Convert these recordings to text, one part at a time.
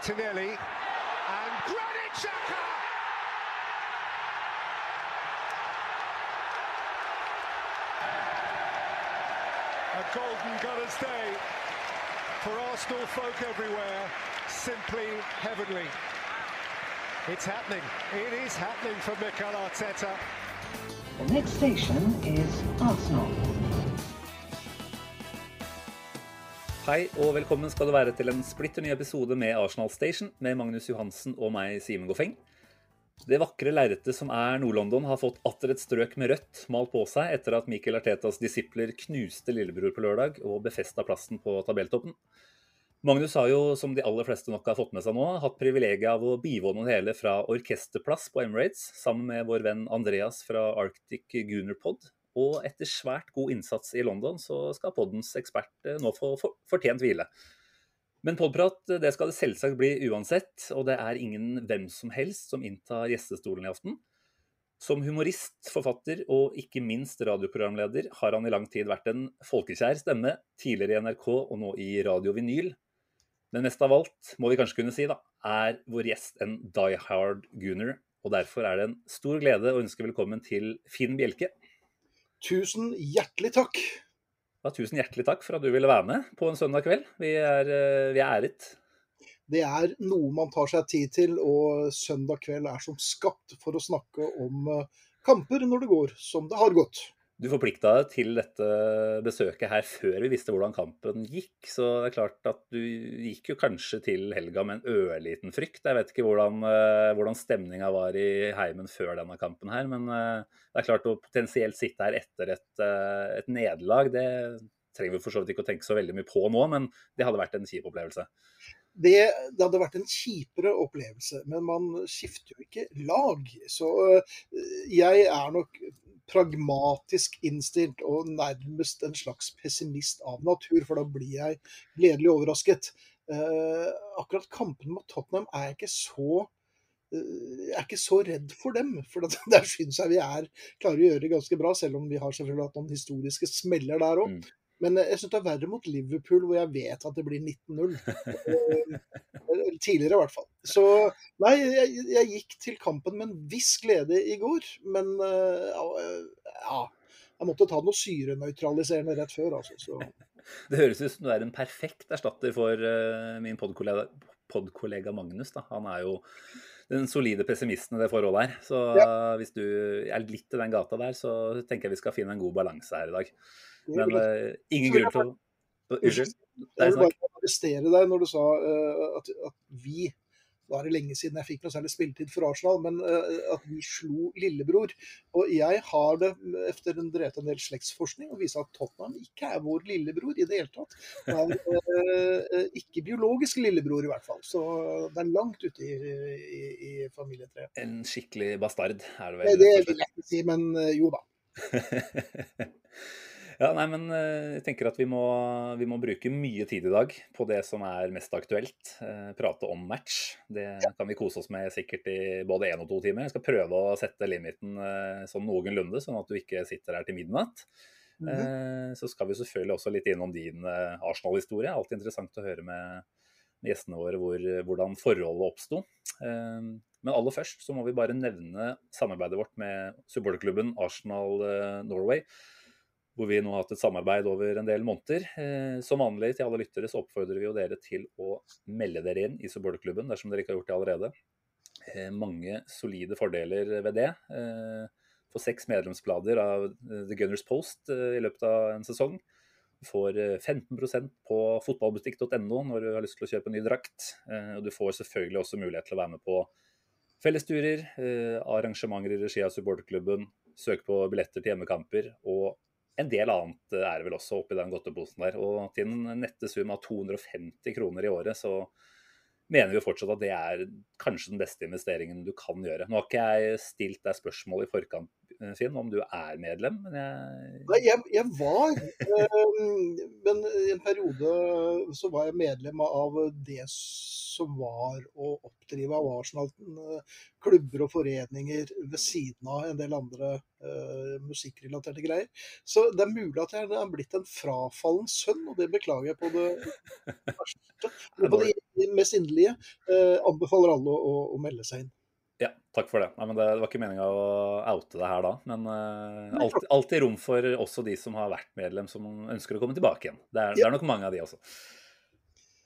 Martinelli and Granit Xhaka! A golden gunner's day for Arsenal folk everywhere. Simply heavenly. It's happening. It is happening for Mikel Arteta. The next station is Arsenal. Hei og velkommen skal du være til en splitter ny episode med Arsenal Station med Magnus Johansen og meg, Simen Goffeng. Det vakre lerretet som er Nord-London har fått atter et strøk med rødt malt på seg etter at Mikkel Artetas disipler knuste lillebror på lørdag og befesta plassen på tabelltoppen. Magnus har jo, som de aller fleste nok har fått med seg nå, hatt privilegiet av å bivåne det hele fra orkesterplass på Emirates sammen med vår venn Andreas fra Arctic Gunner Pod. Og etter svært god innsats i London, så skal poddens ekspert eh, nå få fortjent hvile. Men podprat det skal det selvsagt bli uansett, og det er ingen hvem som helst som inntar gjestestolen i aften. Som humorist, forfatter og ikke minst radioprogramleder har han i lang tid vært en folkekjær stemme, tidligere i NRK og nå i Radio Vinyl. Men mest av alt, må vi kanskje kunne si, da, er vår gjest en die hard gunner. Og derfor er det en stor glede å ønske velkommen til Finn Bjelke. Tusen hjertelig takk. Ja, tusen hjertelig takk for at du ville være med på en søndag kveld. Vi er, eh, vi er æret. Det er noe man tar seg tid til, og søndag kveld er som skapt for å snakke om eh, kamper når det går som det har gått. Du forplikta deg til dette besøket her før vi visste hvordan kampen gikk, så det er klart at du gikk jo kanskje til helga med en ørliten frykt. Jeg vet ikke hvordan, eh, hvordan stemninga var i heimen før denne kampen her, men eh, det er klart å potensielt sitte her etter et, eh, et nederlag, det trenger vi for så vidt ikke å tenke så veldig mye på nå, men det hadde vært en kjip opplevelse. Det, det hadde vært en kjipere opplevelse, men man skifter jo ikke lag. Så eh, jeg er nok pragmatisk innstilt og nærmest en slags pessimist av natur, for da blir jeg gledelig overrasket. Eh, akkurat kampene mot Tottenham er jeg ikke så eh, jeg er ikke så redd for dem. For der syns jeg vi er, klarer å gjøre det ganske bra, selv om vi har selvfølgelig hatt noen historiske smeller der òg. Mm. Men eh, jeg syns det er verre mot Liverpool, hvor jeg vet at det blir 19-0. Eh, Tidligere, i hvert fall. Så nei, jeg, jeg gikk til kampen med en viss glede i går, men eh, ja Jeg måtte ta noe syrenøytraliserende rett før, altså. Så. Det høres ut som du er en perfekt erstatter for min podkollega, podkollega Magnus. Da. Han er jo den solide pessimisten i det forholdet her. Så hvis du er litt i den gata der, så tenker jeg vi skal finne en god balanse her i dag. Men uh, ingen grunn til å Unnskyld? Jeg vil bare arrestere deg når du sa uh, at, at vi da er det lenge siden jeg fikk noe særlig spilletid for Arsenal, men uh, at vi slo lillebror. Og jeg har det etter en drevet en del slektsforskning og viser at Tottenham ikke er vår lillebror i det hele tatt. Men eh, ikke biologisk lillebror i hvert fall. Så det er langt ute i, i, i familietreet. En skikkelig bastard er det vel. det det vil jeg ikke si, men jo da. ja, nei, men eh, jeg tenker at vi må, vi må bruke mye tid i dag på det som er mest aktuelt. Eh, prate om match. Det kan vi kose oss med sikkert i både én og to timer. Jeg skal prøve å sette limiten eh, sånn noenlunde, sånn at du ikke sitter her til midnatt. Mm -hmm. Så skal vi selvfølgelig også litt innom din Arsenal-historie. Alltid interessant å høre med, gjestene våre hvor, hvordan forholdet oppsto. Men aller først så må vi bare nevne samarbeidet vårt med supporterklubben Arsenal Norway. Hvor vi nå har hatt et samarbeid over en del måneder. Eh, som vanlig til alle lyttere så oppfordrer vi jo dere til å melde dere inn i supporterklubben dersom dere ikke har gjort det allerede. Eh, mange solide fordeler ved det. Eh, får seks medlemsblader av The Gunners Post i løpet av en sesong. Du får 15% på fotballbutikk.no når du har lyst til å kjøpe en ny drakt. Og du får selvfølgelig også mulighet til å være med på fellesturer, arrangementer i regi av supporterklubben, søke på billetter til hjemmekamper og en del annet er det vel også oppi den godteposen der. Og til en nette sum av 250 kroner i året, så mener vi fortsatt at det er kanskje den beste investeringen du kan gjøre. Nå har ikke jeg stilt deg spørsmål i forkant, Finn, om du er medlem, men jeg Nei, jeg, jeg var. øh, men i en periode så var jeg medlem av det som var å oppdrive av Arsenal. øh, Klubber og foreninger ved siden av en del andre uh, musikkrelaterte greier. Så det er mulig at jeg er blitt en frafallen sønn, og det beklager jeg på det verste. På det mest inderlige uh, anbefaler alle å, å, å melde seg inn. Ja, takk for det. Nei, det. det, var ikke meninga å oute det her da. Men uh, alltid, alltid, rom for også de som har vært medlem, som ønsker å komme tilbake igjen. Det er, det er nok mange av de også.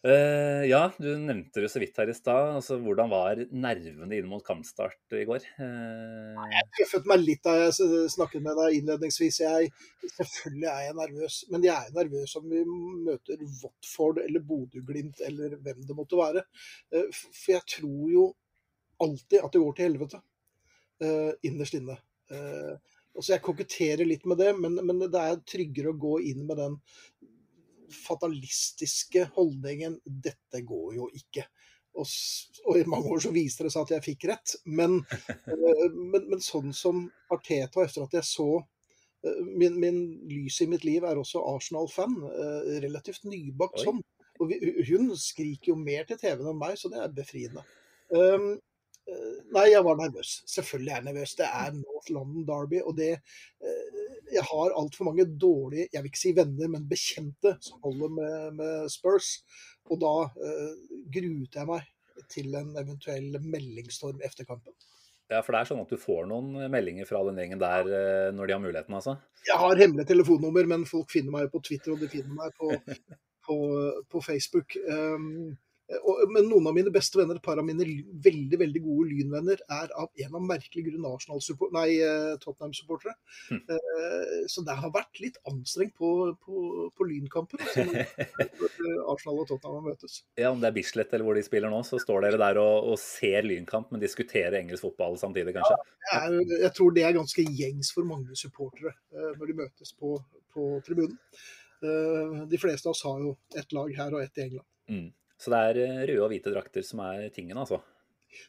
Uh, ja, du nevnte det så vidt her i stad. Altså, hvordan var nervene inn mot kampstart i går? Uh... Jeg tøffet meg litt da jeg snakket med deg innledningsvis. Jeg, selvfølgelig er jeg nervøs, men jeg er nervøs om vi møter Watford eller Bodø-Glimt eller hvem det måtte være. For jeg tror jo alltid at det går til helvete. Uh, innerst inne. Uh, altså Jeg koketterer litt med det, men, men, det er tryggere å gå inn med den fatalistiske holdningen 'dette går jo ikke'. Og, og i mange år så viste det seg at jeg fikk rett. Men, uh, men, men sånn som Arteta, etter at jeg så min, min, lys i mitt liv er også Arsenal-fan. relativt nybakt sånn. Og vi, hun skriker jo mer til TV-en enn meg, så det er befriende. Um, Nei, jeg var nervøs. Selvfølgelig er jeg nervøs. Det er North London Derby, og det Jeg har altfor mange dårlige, jeg vil ikke si venner, men bekjente som holder med, med Spurs. Og da uh, gruet jeg meg til en eventuell meldingsstorm etter kampen. Ja, for det er sånn at du får noen meldinger fra den gjengen der når de har muligheten, altså? Jeg har hemmelig telefonnummer, men folk finner meg på Twitter, og de finner meg på, på, på Facebook. Um, men noen av mine beste venner, et par av mine veldig veldig gode Lynvenner, er av en av merkelige merkelig grunn eh, Tottenham-supportere. Mm. Så det har vært litt anstrengt på, på, på Lynkampen. Arsenal og Tottenham møtes. Ja, Om det er Bislett eller hvor de spiller nå, så står dere der og, og ser Lynkamp, men diskuterer engelsk fotball samtidig, kanskje? Ja, jeg, jeg, tror det er ganske gjengs for mange supportere når de møtes på, på tribunen. De fleste av oss har jo ett lag her og ett i England. Mm. Så det er eh, røde og hvite drakter som er tingen, altså?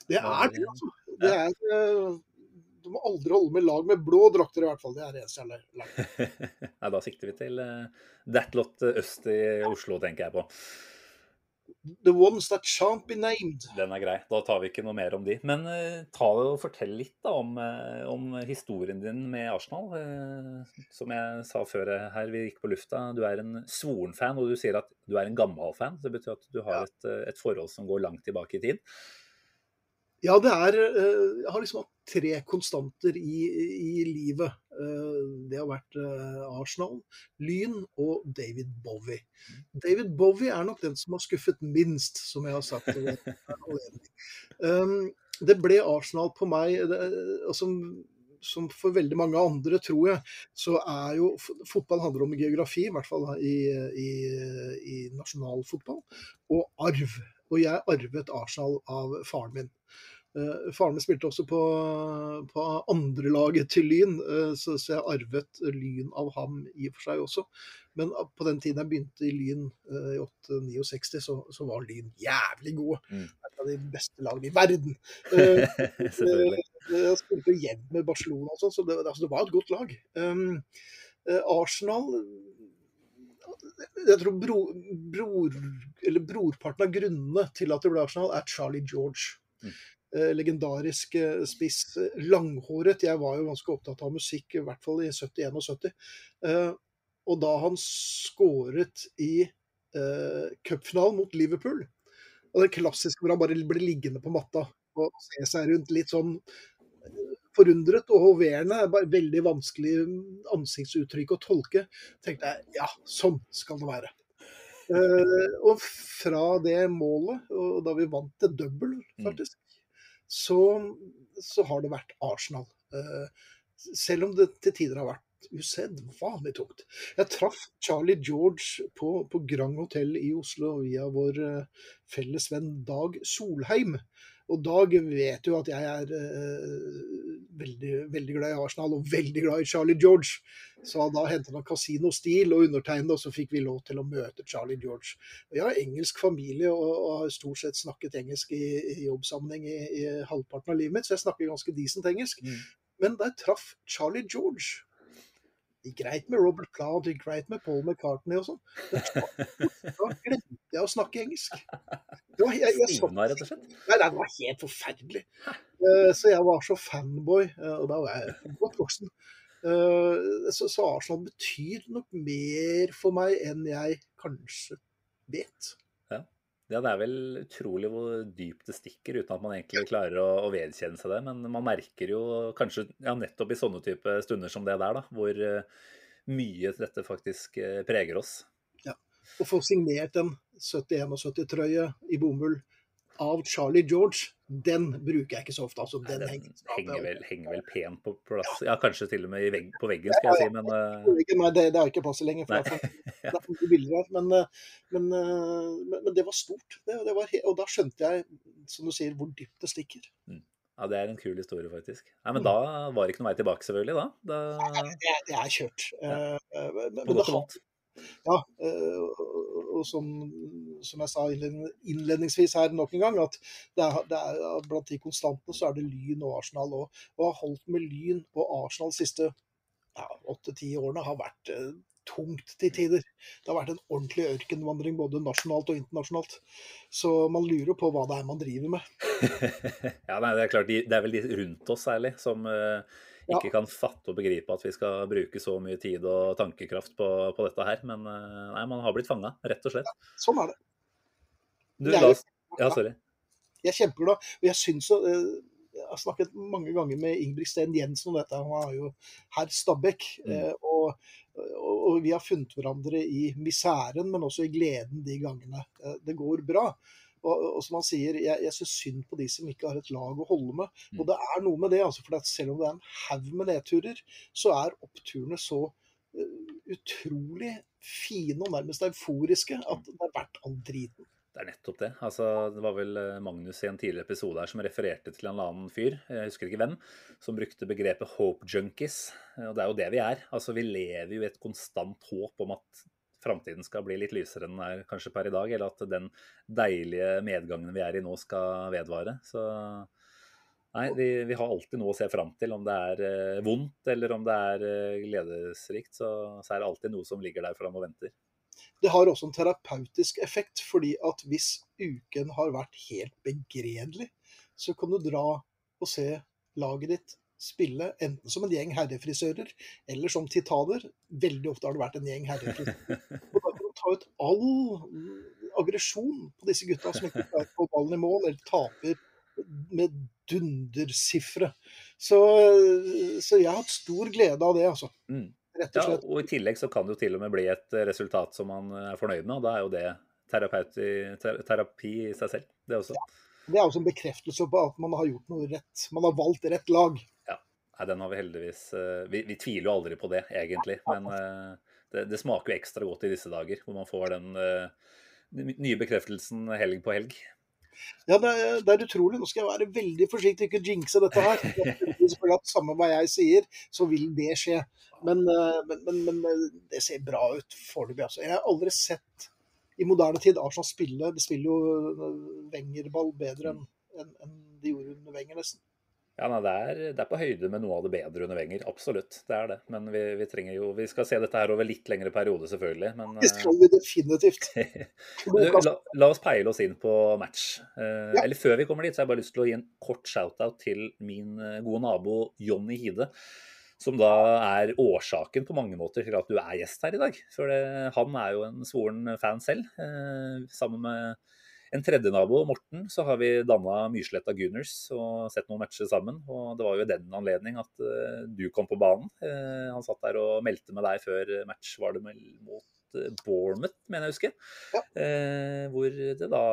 Det er det, altså. Det er, eh, du må aldri holde med lag med blå drakter, i hvert fall. Det er det eneste jeg har lært. Nei, da sikter vi til uh, Datlot øst i Oslo, tenker jeg på. The ones that shan't be named. Den er grei. Da tar vi ikke noe mer om de. Men uh, ta og fortell litt da om, uh, om, historien din med Arsenal. Uh, som jeg sa før her vi gikk på lufta, du er en svoren fan, og du sier at du er en gammel fan. Det betyr at du har ja. et, et, forhold som går langt tilbake i tid. Ja, det er Jeg har liksom hatt tre konstanter i, i livet. Det har vært Arsenal, Lyn og David Bowie. David Bowie er nok den som har skuffet minst, som jeg har sagt. Det ble Arsenal på meg og som, som for veldig mange andre, tror jeg, så er jo Fotball handler om geografi, i hvert fall i, i, i nasjonalfotball, og arv. Og jeg arvet Arsenal av faren min. Uh, faren min spilte også på, på andrelaget til Lyn, uh, så, så, jeg arvet Lyn av ham i og for seg også. Men på den tiden jeg begynte i Lyn i 8-69, så, så, var Lyn jævlig gode. Mm. Et av de beste lagene i verden. jeg spilte jevnt med Barcelona, og sånn, så det, altså, det, var et godt lag. Um, Arsenal jeg tror bro, bror, brorparten av grunnene til at det ble Arsenal, er Charlie George. Mm. Eh, legendarisk eh, spiss. Langhåret. Jeg var jo ganske opptatt av musikk, i hvert fall i 71 og 70. Eh, og da han skåret i cupfinalen mot Liverpool, og det klassiske hvor han bare ble liggende på matta og se seg rundt litt sånn forundret og hoverende. Bare veldig vanskelig ansiktsuttrykk å tolke. tenkte jeg ja, sånn skal det være. Uh, og fra det målet, og da vi vant til double, faktisk, så, så har det vært Arsenal. Eh, selv om det til tider har vært usedvanlig tungt. Jeg traff Charlie George på, på Grand Hotel i Oslo via vår eh, felles venn Dag Solheim. Og Dag vet jo at jeg er eh, veldig, veldig glad i Arsenal og veldig glad i Charlie George. Så da hentet han Casino Steel og undertegnede, og så fikk vi lov til å møte Charlie George. Og jeg har engelsk familie og, og har stort sett snakket engelsk i, i jobbsammenheng i, i, halvparten av livet mitt, så jeg snakker ganske decent engelsk. Mm. Men jeg traff Charlie George det gikk greit med Robert Plant, det gikk greit med Paul McCartney og sånn. Da glemte jeg å snakke engelsk. Det var, jeg, jeg, så- Stivna, rett og slett. Nei, det var helt forferdelig. Eh, Så jeg var så fanboy, eh, og da var jeg godt voksen. Eh, Så, så Arsenal betyr nok mer for meg enn jeg kanskje vet. Ja, det er vel utrolig hvor dypt det stikker, uten at man egentlig klarer å, å vedkjenne seg det. Men man merker jo kanskje ja, nettopp i sånne type stunder som det der, da, hvor mye dette faktisk preger oss. Å få signert en 71-70-trøye i bomull av Charlie George, den bruker jeg ikke så ofte. Altså, den, Den henger, vel, henger vel pent på plass. Ja, kanskje til og med i vegg, på veggen, skal jeg si, men uh... Nei, det, det har ikke plass lenger. For det er for- er mye bilder her. Men, eh, men, eh, men, men det var stort. Det, det var, og da skjønte jeg, som du sier, hvor dypt det stikker. ja, det er en kul historie, faktisk. Nei, Men da var det ikke noe vei tilbake, selvfølgelig. da. da Det, er- det er kjørt. Ja. Men, men på godt og vondt. Ja, og- som, som jeg sa innledningsvis her nok en gang, at det er, det er, blant de konstantene så er det Lyn og Arsenal. òg. og har holdt med Lyn og Arsenal de siste ja, åtte-ti årene har vært eh, tungt til tider. Det har vært en ordentlig ørkenvandring både nasjonalt og internasjonalt. Så man lurer på hva det er man driver med. ja, nei, det er klart, de, det er vel de rundt oss særlig som eh, Ja. Ikke kan fatte og begripe at vi skal bruke så mye tid og tankekraft på, på dette her. Men eh, nei, man har blitt fanga, rett og slett. Sånn er det. Du, Det er jo- Ja, sorry. Jeg er kjempeglad. Og jeg syns jo eh, Jeg har snakket mange ganger med Ingebrigt Steen Jensen om dette. Han er jo herr Stabæk. Mm. eh, Og, og, vi har funnet hverandre i misæren, men også i gleden de gangene det går bra. Og, og som han sier, jeg, jeg syns synd på de som ikke har et lag å holde med. Mm. Og det er noe med det. altså, for Selv om det er en haug med nedturer, så er oppturene så uh, utrolig fine og nærmest euforiske at det er verdt all driten. Det er nettopp det. Altså, det var vel eh, Magnus i en tidligere episode her som refererte til en annen fyr, jeg husker ikke hvem, som brukte begrepet 'hope junkies'. Og det er jo det vi er. Altså, Vi lever jo i et konstant håp om at framtiden skal bli litt lysere enn den er kanskje per i dag, eller at den deilige medgangen vi er i nå, skal vedvare. Så nei, vi, vi har alltid noe å se fram til. Om det er eh, vondt eller om det er eh, gledesrikt, så, så er det alltid noe som ligger der fram og venter. Det har også en terapeutisk effekt, fordi at hvis uken har vært helt begredelig, så kan du dra og se laget ditt spille enten som en gjeng herrefrisører eller som titaner. Veldig ofte har det vært en gjeng herrefrisører. Og da kan du ta ut all aggresjon på disse gutta som ikke klarer å få ballen i mål, eller taper med dundersifre. Så, så jeg har hatt stor glede av det, altså. Mm. Rett og Ja, og i tillegg så kan det jo til og med bli et resultat som man er fornøyd med, og da er jo det terapeuti, ter, terapi i seg selv, det også. Det er også en bekreftelse på at man har gjort noe rett. Man har valgt rett lag. Nei, den har vi heldigvis eh, Vi, vi tviler jo aldri på det, egentlig. Men eh, det, det smaker jo ekstra godt i disse dager, hvor man får den eh, nye bekreftelsen helg på helg. Ja, det er, det er utrolig. Nå skal jeg være veldig forsiktig, ikke jinxe dette her. Selvfølgelig at Samme hva jeg sier, så vil det skje. Men, men, men, men det ser bra ut foreløpig. Altså. Jeg har aldri sett i moderne tid Arsenal spille De spiller jo Wenger-ball bedre enn en, en de gjorde under Wenger, nesten. Ja, nei, det, er, det er på høyde med noe av det bedre under Wenger. Absolutt. Det er det. Men vi, vi trenger jo Vi skal se dette her over litt lengre periode, selvfølgelig. Men Det skal vi definitivt. Du, la, la oss peile oss inn på match. Eh, Ja. Eller før vi kommer dit, så har jeg bare lyst til å gi en kort shout-out til min eh, gode nabo Jonny Hide. Som da er årsaken på mange måter til at du er gjest her i dag. For det, han er jo en svoren fan selv. Eh, sammen med en tredje nabo, Morten, så har vi danna Myrsletta Gunners og sett noen matcher sammen. Og det var jo i den anledning at uh, du kom på banen. Uh, han satt der og meldte med deg før match, var det mot Bournemouth, mener jeg å huske. Ja. Eh, hvor det da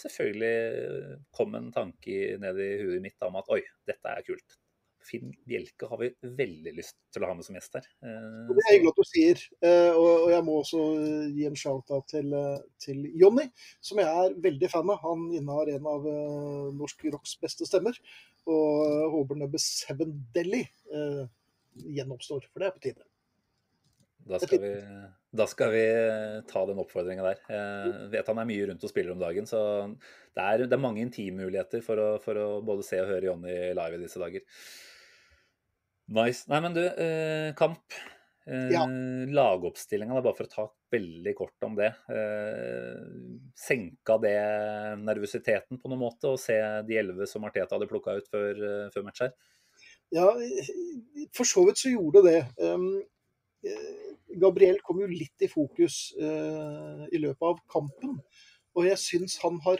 selvfølgelig kom en tanke ned i huet mitt om at oi, dette er kult. Finn Bjelke har vi veldig lyst til å ha med som gjest her. Eh, det er hyggelig at du sier. Eh, og, jeg må også gi en shout-out til, eh, til Jonny, som jeg er veldig fan av. Han innehar en av eh, norsk rocks beste stemmer. Og eh, håper Nubbe Seven Deli eh, gjenoppstår, for det er på tide. Da skal, vi, da skal vi ta den oppfordringa der. Jeg vet han er mye rundt og spiller om dagen, så det er, det er mange intimmuligheter for å, for å både se og høre Jonny live i disse dager. Nice. Nei, men du, eh, kamp. Eh, Ja. Lagoppstillinga, bare for å ta veldig kort om det. Eh, senka det nervøsiteten på noen måte, å se de elleve som Arteta hadde plukka ut før, eh, før match her? Ja, for så vidt så gjorde det. Um, Gabriel kom jo litt i fokus uh, i løpet av kampen. Og jeg syns han har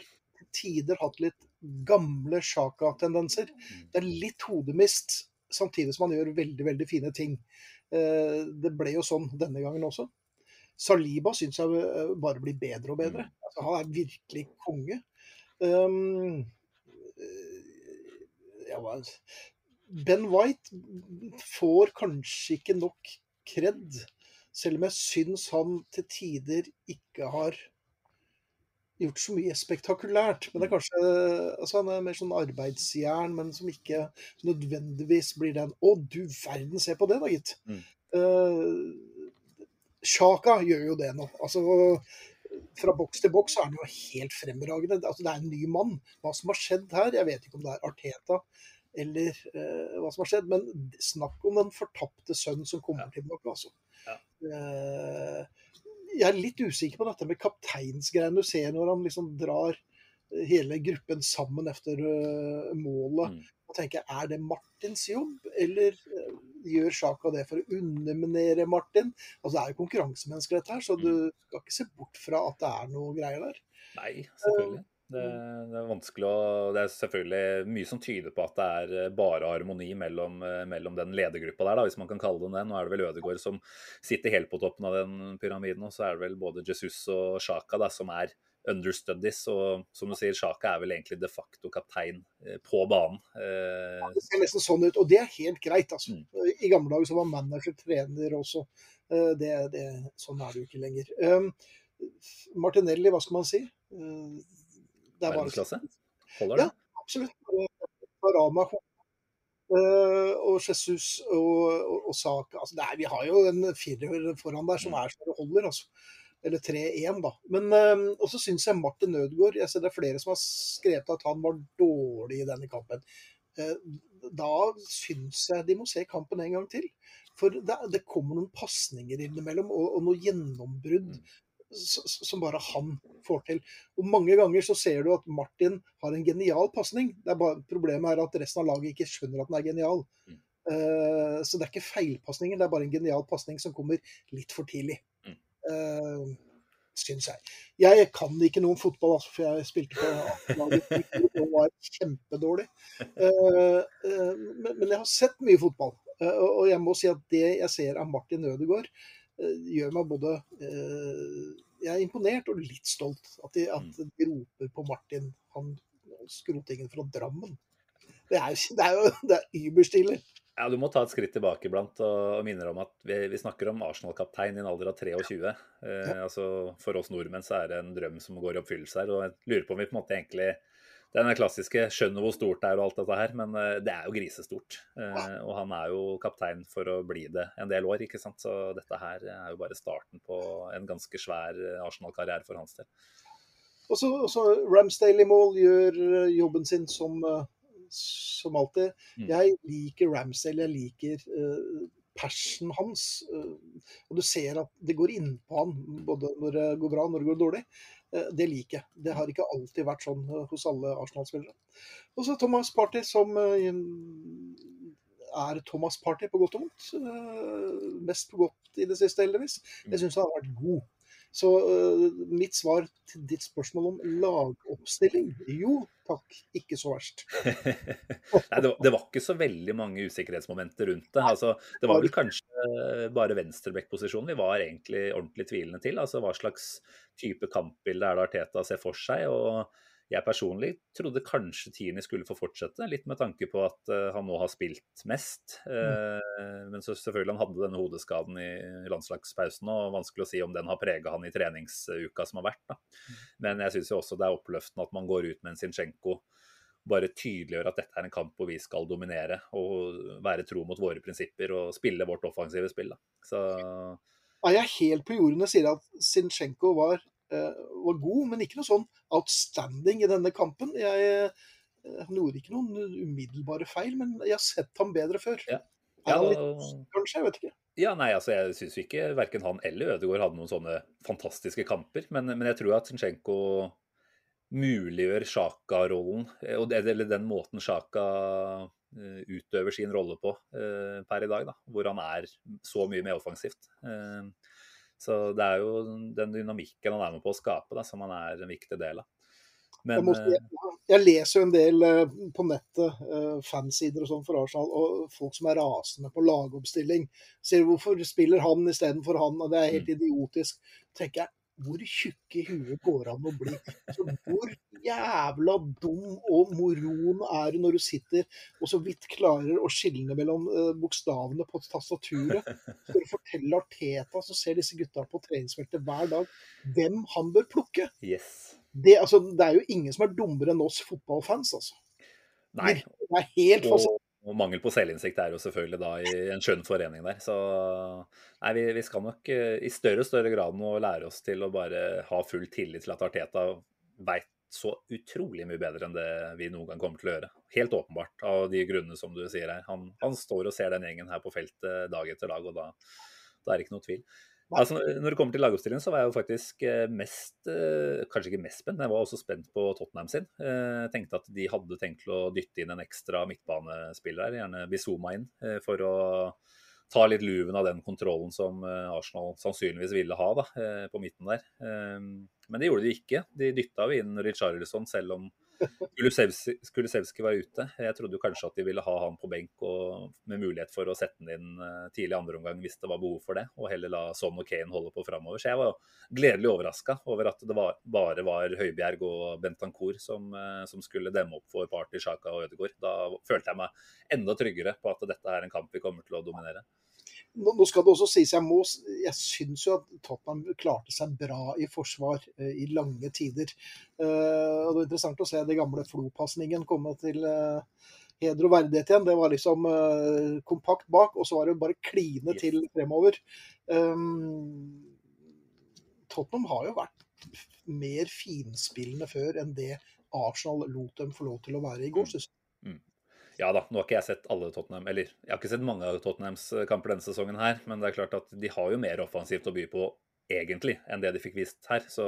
tider hatt litt gamle Sjaka-tendenser. Det er litt hodemist, samtidig som han gjør veldig, veldig fine ting. Eh, det ble jo sånn denne gangen også. Saliba syns jeg eh, bare blir bedre og bedre. Altså, han er virkelig konge. Um, ja, Ben White får kanskje ikke nok kred, selv om jeg syns han til tider ikke har gjort så mye spektakulært. Men det er kanskje altså Han er mer sånn arbeidsjern, men som ikke nødvendigvis blir den Å, du verden, se på det da, gitt. Mm. Uh, Sjaka gjør jo det nå. Altså fra boks til boks er han jo helt fremragende. Altså, det er en ny mann. Hva som har skjedd her, jeg vet ikke om det er Arteta eller uh, hva som har skjedd, men snakk om den fortapte sønn som kommer tilbake, altså. Ja. Eh, jeg er litt usikker på dette med kapteinsgreiene du ser når han liksom drar hele gruppen sammen etter eh, målet. Mm. Og tenker, Er det Martins jobb, eller eh, gjør Sjaka det for å underminere Martin? Altså Det er jo konkurransemennesker, dette her, så du skal ikke se bort fra at det er noe greier der. Nei, selvfølgelig. Det, det er vanskelig å Det er selvfølgelig mye som tyder på at det er eh, bare harmoni mellom, eh, mellom den ledergruppa der, da, hvis man kan kalle den det. Nå er det vel Ødegaard som sitter helt på toppen av den pyramiden, og så er det vel både Jesus og Sjaka da, som er understudies. Og som du sier, Sjaka er vel egentlig de facto kaptein eh, på banen. Ja, Det ser nesten sånn ut, og det er helt greit. altså. Mm. I gamle dager så var manager trener også. Det, det, sånn er det jo ikke lenger. Um, Martinelli, hva skal man si? Uh, det er verdensklasse. Holder Ja. Absolutt. Barama uh, og Jesus og, og, og Saka. Altså, det er, vi har jo en firer foran der som er så det holder. altså. Eller 3-1, da. Men um, Og så syns jeg Martin Ødegaard Jeg ser det er flere som har skrevet at han var dårlig i denne kampen. Eh, da syns jeg de må se kampen en gang til. For det, det kommer noen pasninger innimellom, og, og noe gjennombrudd s- som bare han får til. Og Mange ganger så ser du at Martin har en genial pasning. Problemet er at resten av laget ikke skjønner at den er genial. Mm. Uh, så det er ikke feilpasninger, det er bare en genial pasning som kommer litt for tidlig. Mm. Uh, syns jeg. Jeg kan ikke noe om fotball, altså, for jeg spilte på A-laget og var kjempedårlig. Uh, men, men jeg har sett mye fotball, og jeg må si at det jeg ser av Martin Ødegaard, gjør meg både eh, Jeg er imponert og litt stolt at de, at de roper på Martin, han skrotingen fra Drammen. Det er det er jo det er überstille. Ja, Du må ta et skritt tilbake iblant og, minner om at vi, vi snakker om Arsenal-kaptein i en alder av 23. Eh, altså For oss nordmenn så er det en drøm som går i oppfyllelse her. og Jeg lurer på om vi på en måte egentlig Den klassiske 'skjønner hvor stort det er' og alt dette her, men eh, det er jo grisestort. Eh, og han er jo kaptein for å bli det en del år, ikke sant. Så dette her er jo bare starten på en ganske svær eh, Arsenal-karriere for hans del. Og så, Ramsdale i mål gjør jobben sin som, som alltid. Mm. Jeg liker Ramsdale, jeg liker uh, passion hans. Uh, og du ser at det går innpå han, både når det går bra og når det går dårlig. Eh, det liker jeg. Det har ikke alltid vært sånn eh, hos alle Arsenal-spillere. Og så Thomas Party, som eh, er Thomas Party på godt og vondt. Mest på godt i det siste, heldigvis. Jeg syns han har vært god. Så eh, mitt svar til ditt spørsmål om lagoppstilling Jo takk, ikke så verst. Nei, det var, det var ikke så veldig mange usikkerhetsmomenter rundt det. Altså, det var vel kanskje bare venstreback-posisjonen vi var egentlig ordentlig tvilende til. Altså hva slags type kampbilde er det Arteta ser for seg? og jeg personlig trodde kanskje Tini skulle få fortsette, litt med tanke på at uh, han nå har spilt mest. Mm. men så selvfølgelig han hadde denne hodeskaden i landslagspausen, og vanskelig å si om den har prega han i treningsuka som har vært. Da. Men jeg syns også det er oppløftende at man går ut med en Zinchenko bare tydeliggjør at dette er en kamp hvor vi skal dominere og være tro mot våre prinsipper og spille vårt offensive spill. Da. Så er jeg helt på jorden og sier at Zinchenko var Eh, var god, men ikke noe sånn outstanding i denne kampen. Jeg, eh, han gjorde ikke noen umiddelbare feil, men jeg har sett ham bedre før. Ja. Ja, litt, kanskje, jeg vet ikke. Ja, nei, altså Jeg syns ikke verken han eller Ødegaard hadde noen sånne fantastiske kamper. Men, men jeg tror at Zinchenko muliggjør Sjaka-rollen, eh, eller den måten Sjaka utøver sin rolle på per i dag. da, Hvor han er så mye mer offensivt. Så det er jo den dynamikken han er med på å skape, da, som han er en viktig del av. Men, jeg, eh, jeg, leser jo en del eh, på nettet, eh, fansider og sånn for Arsenal, og folk som er rasende på lagoppstilling. Sier hvorfor spiller han istedenfor han, og det er helt mm. idiotisk. tenker jeg, hvor tjukke i huet går an å bli? Så hvor jævla dum og moron er du når du sitter og så vidt klarer å skille mellom uh, bokstavene på tastaturet? For å fortelle Arteta, som ser disse gutta på treningsfeltet hver dag, hvem han bør plukke? Yes. Det, altså, det, er jo ingen som er dummere enn oss fotballfans, altså. Nei. Det er helt fascinerende. Og mangel på selvinnsikt er jo selvfølgelig da i en skjønn forening der. Så nei, vi, vi, skal nok eh, i større og større grad nå lære oss til å bare ha full tillit til at Arteta veit så utrolig mye bedre enn det vi noen gang kommer til å gjøre. Helt åpenbart, av de grunnene som du sier her. Han, han står og ser den gjengen her på feltet dag etter dag, og da, da er det ikke noe tvil. Altså, når det kommer til lagoppstillingen, så var jeg jo faktisk eh, mest eh, Kanskje ikke mest spent, men jeg var også spent på Tottenham sin. Jeg eh, tenkte at de hadde tenkt å dytte inn en ekstra midtbanespiller gjerne Bizuma inn, for å ta litt luven av den kontrollen som Arsenal sannsynligvis ville ha da, på midten der. Men det gjorde de ikke. De dytta jo inn Richarlison, selv om Kulusevski var ute. Jeg trodde jo kanskje at de ville ha han på benk og med mulighet for å sette han inn eh, tidlig andre omgang hvis det var behov for det, og heller la Son og Kane holde på framover. Så jeg var gledelig overraska over at det var, bare var Høibjerg og Bentancour som, eh, som skulle demme opp for Party, Sjaka og Ødegaard. Da følte jeg meg enda tryggere på at dette er en kamp vi kommer til å dominere. Nå skal det også sies, jeg, må, jeg syns jo at Tottenham klarte seg bra i forsvar eh, i lange tider. Eh, og Det var interessant å se den gamle Flo-pasningen komme til eh, heder og verdighet igjen. Det var liksom uh, kompakt bak, og så var det bare kline til fremover. Um, Tottenham har jo vært mer finspillende før enn det Arsenal lot dem få lov til å være i går. Mm. Ja da, nå har ikke jeg sett alle Tottenham, eller jeg har ikke sett mange av Tottenhams eh, kamper denne sesongen her, men det er klart at de har jo mer offensivt å by på egentlig enn det de fikk vist her. Så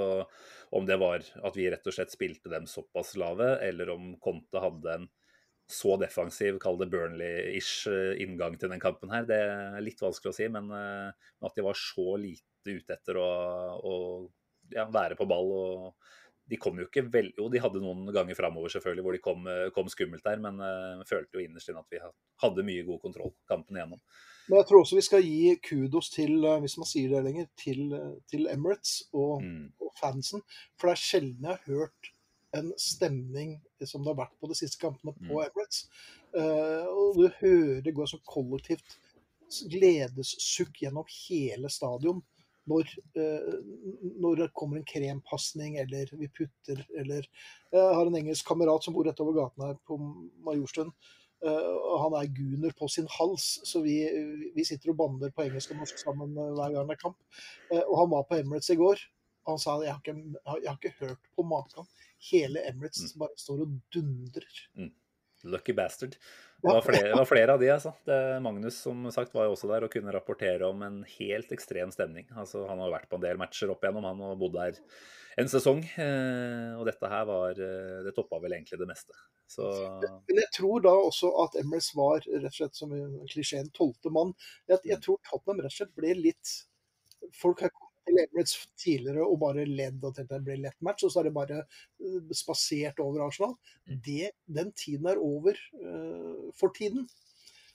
om det var at vi rett og slett spilte dem såpass lave, eller om Conte hadde en så defensiv, kall det Burnley-ish eh, inngang til den kampen her, det er litt vanskelig å si. Men uh, at de var så lite ute etter å, å ja, være på ball og de kom jo ikke vel... Jo, de hadde noen ganger framover selvfølgelig hvor de kom, eh, kom skummelt der, men uh, følte jo innerst inne at vi hadde mye god kontroll kampen igjennom. Men jeg tror også vi skal gi kudos til, eh, hvis man sier det lenger, til, til Emirates og, mm. og, fansen. For det er sjelden jeg har hørt en stemning som det har vært på de siste kampene på mm. Emirates. Uh, og du hører det går så kollektivt gledessukk gjennom hele stadion når, eh, når, det kommer en krempasning eller vi putter eller Jeg har en engelsk kamerat som bor rett over gaten her på Majorstuen. Uh, han er guner på sin hals, så vi, vi, sitter og bander på engelsk og norsk sammen hver gang det er kamp. Og han var på Emirates i går. og Han sa jeg har ikke, jeg har ikke hørt på maken. Hele Emirates mm. bare står og dundrer. Mm. Lucky bastard. Det var, flere, det var flere, av de, altså. Det, Magnus som sagt var jo også der og kunne rapportere om en helt ekstrem stemning. Altså, han har vært på en del matcher opp igjennom, han og bodd der en sesong. Eh, og dette her var eh, Det toppa vel egentlig det meste. Så... Men jeg tror da også at Emrys var rett og slett som klisjeen tolvte mann. Jeg, jeg, tror Tottenham rett og slett ble litt Folk har til Emirates tidligere og bare ledd at det ble lett match, og så er det bare eh, spasert over Arsenal. Mm. Det, den tiden er over uh, for tiden.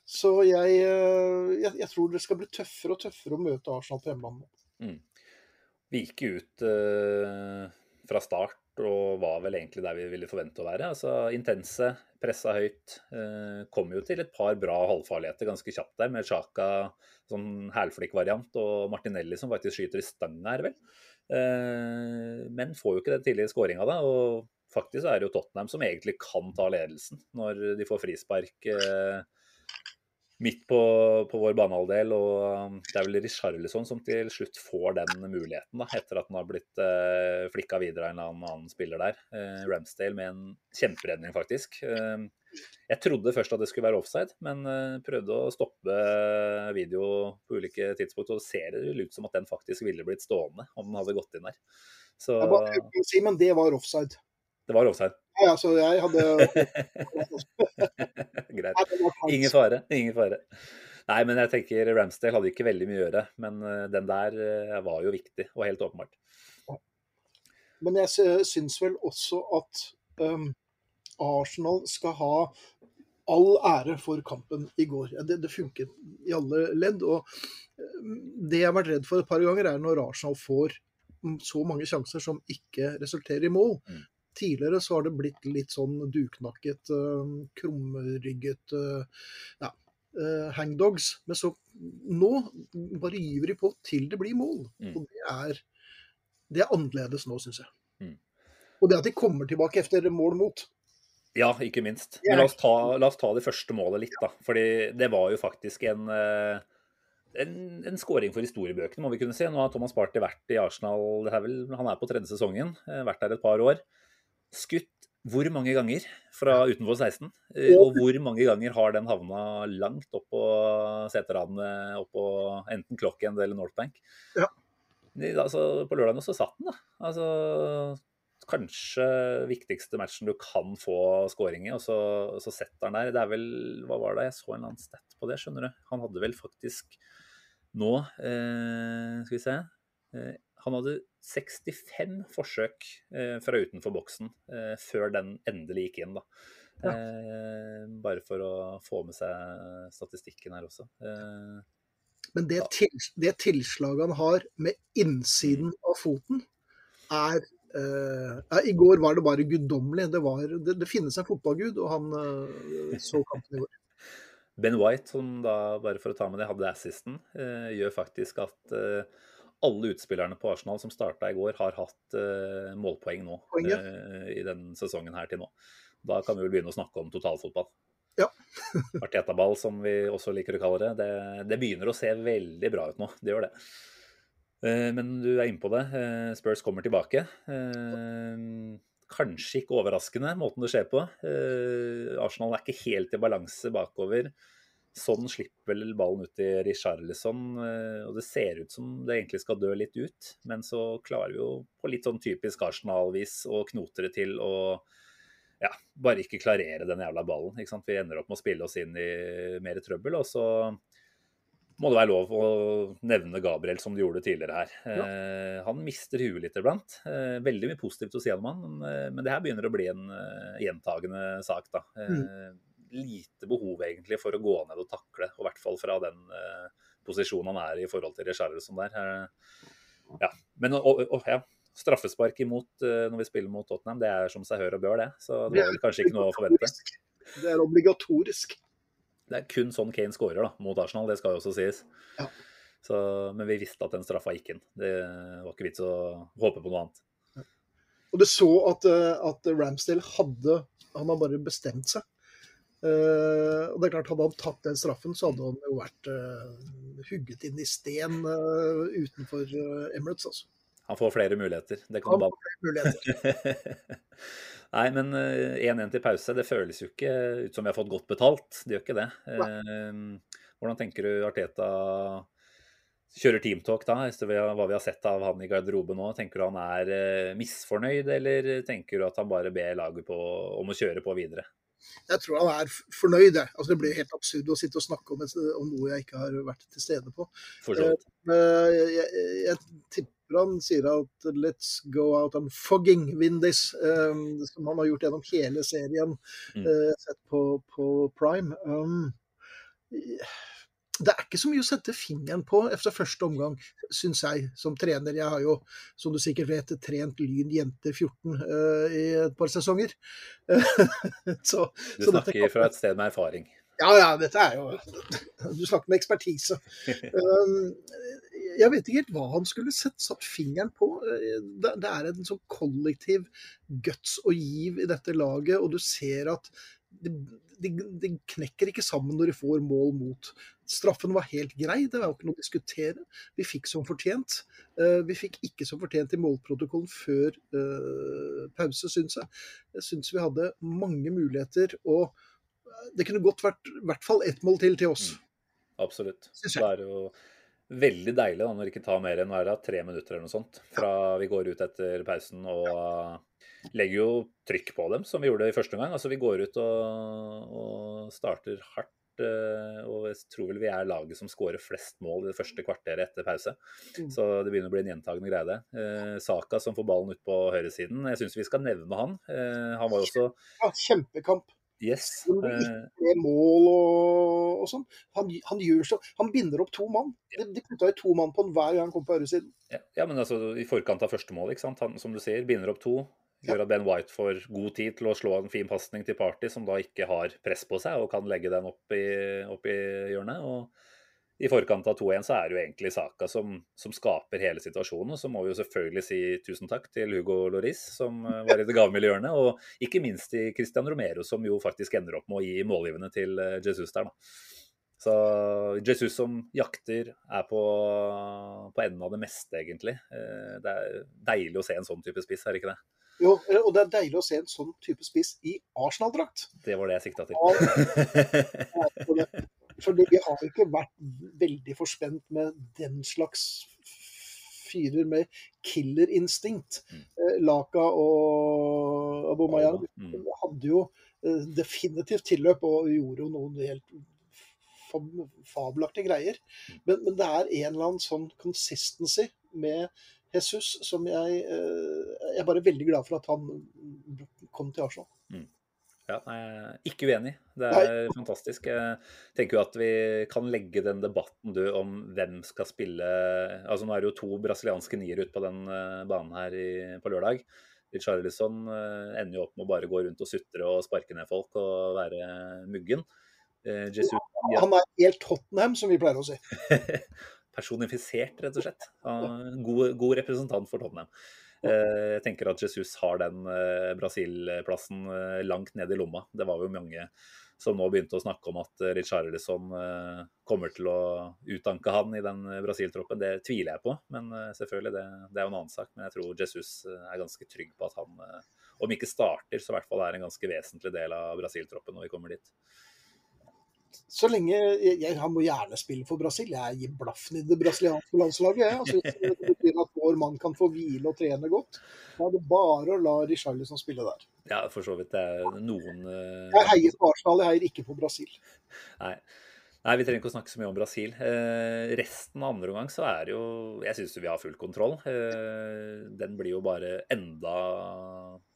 Så jeg, uh, jeg, jeg tror det skal bli tøffere og tøffere å møte Arsenal på hjemmebane. Vi gikk ut uh, fra start og var vel egentlig der vi ville forvente å være. Altså Intense, pressa høyt. Eh, kom jo til et par bra halvfarligheter ganske kjapt der, med Sjaka sånn hælflikkvariant og Martinelli som faktisk skyter i stanga her, vel. Eh, men får jo ikke den tidlige skåringa da. og Faktisk er det jo Tottenham som egentlig kan ta ledelsen når de får frispark. Eh, midt på, på vår banehalvdel. Og um, det er vel Richarlison som til slutt får den muligheten, da, etter at han har blitt eh, flikka videre av en eller annen, spiller der. Eh, Ramsdale med en kjemperedning, faktisk. Eh, jeg trodde først at det skulle være offside, men eh, prøvde å stoppe video på ulike tidspunkt, og det ser ut som at den faktisk ville blitt stående om den hadde gått inn der. Så Jeg bare, jeg si, men det var offside. Det var offside. Ja, så jeg hadde Greit. Ingen fare. Ingen fare. Nei, men jeg tenker Ramsdale hadde ikke veldig mye å gjøre, men eh, den der eh, var jo viktig, og helt åpenbart. Men jeg sy- syns vel også at um, Arsenal skal ha all ære for kampen i går. Det, det funket i alle ledd. Og um, det jeg har vært redd for et par ganger, er når Arsenal får så mange sjanser som ikke resulterer i mål. Mm. Tidligere så har det blitt litt sånn duknakket, um, krumrygget uh, ja, uh, hangdogs. Men så nå bare gyver de på til det blir mål. Mm. Og det er det er annerledes nå, syns jeg. Mm. Og det at de kommer tilbake etter mål mot. Ja, ikke minst. Men la oss ta, la oss ta det første målet litt, da. Fordi det var jo faktisk en eh, en, en scoring for historiebøkene, må vi kunne si. Nå har Thomas Party vært i Arsenal det er vel, Han er på tredje sesongen, eh, vært der et par år. Skutt hvor mange ganger fra utenfor 16? Eh, Og hvor mange ganger har den havna langt opp på seteradene opp på enten Clockend eller Northbank? Ja. Altså, på lørdagen så satt den, da. Altså, kanskje viktigste matchen du kan få scoring i, og så, så setter han der. Det er vel Hva var det? Jeg så en eller annen stat på det, skjønner du. Han hadde vel faktisk nå eh, Skal vi se. Han hadde 65 forsøk eh, fra utenfor boksen eh, før den endelig gikk inn, da. Ja. Eh, bare for å få med seg statistikken her også. Eh, Men det, til, det tilslaget han har med innsiden av foten, er eh, ja, I går var det bare guddommelig. Det, det, det finnes en fotballgud, og han eh, så kampen i går. Ben White, som da, bare for å ta med det, hadde assisten, eh, gjør faktisk at alle utspillerne på Arsenal som starta i går, har hatt uh, målpoeng nå Poeng, ja. uh, i den sesongen her til nå. Da kan vi vel begynne å snakke om totalfotball. Ja. Arteta-ball, som vi også liker å kalle det, det. Det begynner å se veldig bra ut nå. Det gjør det. Uh, Men du er inne på det. Eh, Spurs kommer tilbake. Eh, Kanskje ikke overraskende, måten det skjer på. Eh, Arsenal er ikke helt i balanse bakover. Sånn slipper vel ballen ut til Richarlison, eh, og det ser ut som det egentlig skal dø litt ut. Men så klarer vi jo på litt sånn typisk Arsenal-vis å knote det til og ja, bare ikke klarere den jævla ballen. Ikke sant? Vi ender opp med å spille oss inn i mer trøbbel, og så må det være lov å nevne Gabriel som du gjorde tidligere her. Eh, han mister huet litt iblant. Eh, veldig mye positivt å si om han, men, eh, men det her begynner å bli en uh, gjentagende sak. da. Eh, Lite behov egentlig for å gå ned og takle, og i hvert fall fra den eh, posisjonen han er i forhold til Richarlison der. Eh, ja. Men og, og, ja, straffespark imot eh, når vi spiller mot Tottenham, det er som seg hør og bør, det. Så det var vel kanskje ikke noe å forvente. Det er obligatorisk. Det er kun sånn Kane skårer da, mot Arsenal, det skal jo også sies. Ja. Så, men vi visste at den straffa gikk inn. Det var ikke vits å håpe på noe annet. Og du så at, eh, at Ramsdale hadde Han har bare bestemt seg. Eh, og det er klart Hadde han tatt den straffen, så hadde han jo vært uh, hugget inn i sten uh, utenfor Emirates. altså. Han får flere muligheter. Det kan Han får flere muligheter. Nei, men eh, 1-1 til pause, det føles jo ikke ut som vi har fått godt betalt. Det gjør ikke det. Hvordan tenker du Arteta kjører teamtalk da, etter hva vi har sett av han i garderoben nå? Tenker du han er misfornøyd, eller tenker du at han bare ber laget på, om å kjøre på videre? Jeg tror han er fornøyd. jeg. Altså, det blir helt absurd å sitte og snakke om, et, om noe jeg ikke har vært til stede på. Vidt. Eh, Jeg, jeg, jeg tipper han sier at 'let's go out and fogging win this', um, som han har gjort gjennom hele serien, Mm. uh, sett på, på Prime. Um, det er ikke så mye å sette fingeren på etter første omgang, syns jeg, som trener. Jeg har jo, som du sikkert vet, trent Lyn jenter 14 uh, i et par sesonger. så, Du så snakker kan- fra et sted med erfaring. ja, ja, dette er jo Du snakker med ekspertise. Um, Jeg vet ikke helt hva han skulle sett satt fingeren på. Det det er en sånn kollektiv guts og giv i dette laget, og du ser at de, de, de knekker ikke sammen når de får mål mot. Straffen var helt grei, det var jo ikke noe å diskutere. Vi fikk som fortjent. Eh, Vi fikk ikke som fortjent i målprotokollen før eh, pause, syns jeg. Jeg syns vi hadde mange muligheter. og det kunne godt vært i hvert fall ett mål til til oss. Absolutt. Synes Det er jo veldig deilig da, når det ikke tar mer enn hva er tre minutter eller noe sånt fra vi går ut etter pausen og legger jo trykk på dem, som vi gjorde i første gang. Altså Vi går ut og, og starter hardt. uh, Og jeg tror vel vi er laget som skårer flest mål i det første kvarteret etter pause. Mm. Så det begynner å bli en gjentagende greie, det. Eh, Saka som får ballen ut på høyresiden. Jeg syns vi skal nevne han. Eh, han var jo også Ja, kjempekamp. Yes. Eh, Med mål og, og sånn. Han, han så Han binder opp to mann. De, de putta jo to mann på han hver gang han kom på høyresiden. Ja, ja, men altså i forkant av første mål, ikke sant? Han, som du sier, binder opp to. Gjør at Ben White får god tid til å slå en fin pasning til Party, som da ikke har press på seg og kan legge den opp i, opp i hjørnet. Og i forkant av 2-1 så er det jo egentlig Saka som, som skaper hele situasjonen. Og så må vi jo selvfølgelig si tusen takk til Hugo Loris, som eh, var i det gavmilde hjørnet. Og ikke minst til Christian Romero, som jo faktisk ender opp med å gi målgivende til eh, Jesus der, da. Så Jesus som jakter, er på, på enden av det meste, egentlig. Eh, Det er deilig å se en sånn type spiss, er det ikke det? Jo, eh, og det er deilig å se en sånn type spiss i Arsenal-drakt. Det var det jeg sikta til. For vi har ikke vært veldig forspent med den slags fyrer med killerinstinkt. Mm. Eh, Laka og Abomayang Mm. hadde jo eh, definitivt tilløp og gjorde jo noen helt fab- fabelaktige greier. Men, men det er en eller annen sånn consistency med Jesus som jeg eh, Jeg er bare veldig glad for at han kom til Arsenal. Ja, nei, er ikke uenig. Det er fantastisk. Jeg tenker jo at vi kan legge den debatten du om hvem skal spille Altså Nå er det jo to brasilianske niere ute på den eh, banen her i, på lørdag. Richarlison uh, ender jo opp med å bare gå rundt og sutre og sparke ned folk og være muggen. Eh, Jesus ja, Han er helt Tottenham, som vi pleier å si. personifisert, rett og slett. God, god representant for Tottenham. Eh, Jeg tenker at Jesus har den eh, Brasil-plassen eh, langt ned i lomma. Det var jo mange som nå begynte å snakke om at Richarlison kommer til å utanke han i den Brasil-troppen. Det tviler jeg på, men selvfølgelig, det, det er jo en annen sak. Men jeg tror Jesus er ganske trygg på at han, om ikke starter, så i hvert fall er en ganske vesentlig del av Brasil-troppen når vi kommer dit. Så lenge jeg, Han må gjerne spille for Brasil. Jeg gir blaffen i det brasilianske landslaget. Jeg. Altså, det betyr at vår mann kan få hvile og trene godt. Da er det bare å la Richarlison spille der. Ja, for så vidt. Det er noen uh... Jeg heier på Arsenal, jeg heier ikke på Brasil. Nei. Nei, vi trenger ikke å snakke så mye om Brasil. Eh, resten av andre omgang så er det jo Jeg syns vi har full kontroll. Eh, den blir jo bare enda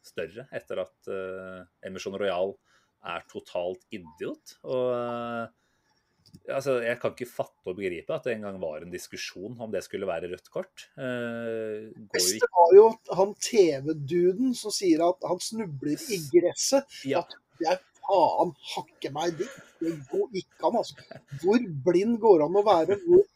større etter at eh, Emerson Royal er totalt idiot. Og eh, altså, jeg kan ikke fatte og begripe at det en gang var en diskusjon om det skulle være rødt kort. Eh, Det var jo han TV-duden som sier at han snubler i gresset. Ja. Jeg faen hakke meg dit. Det går ikke an, altså. Hvor blind går han å være? Hvor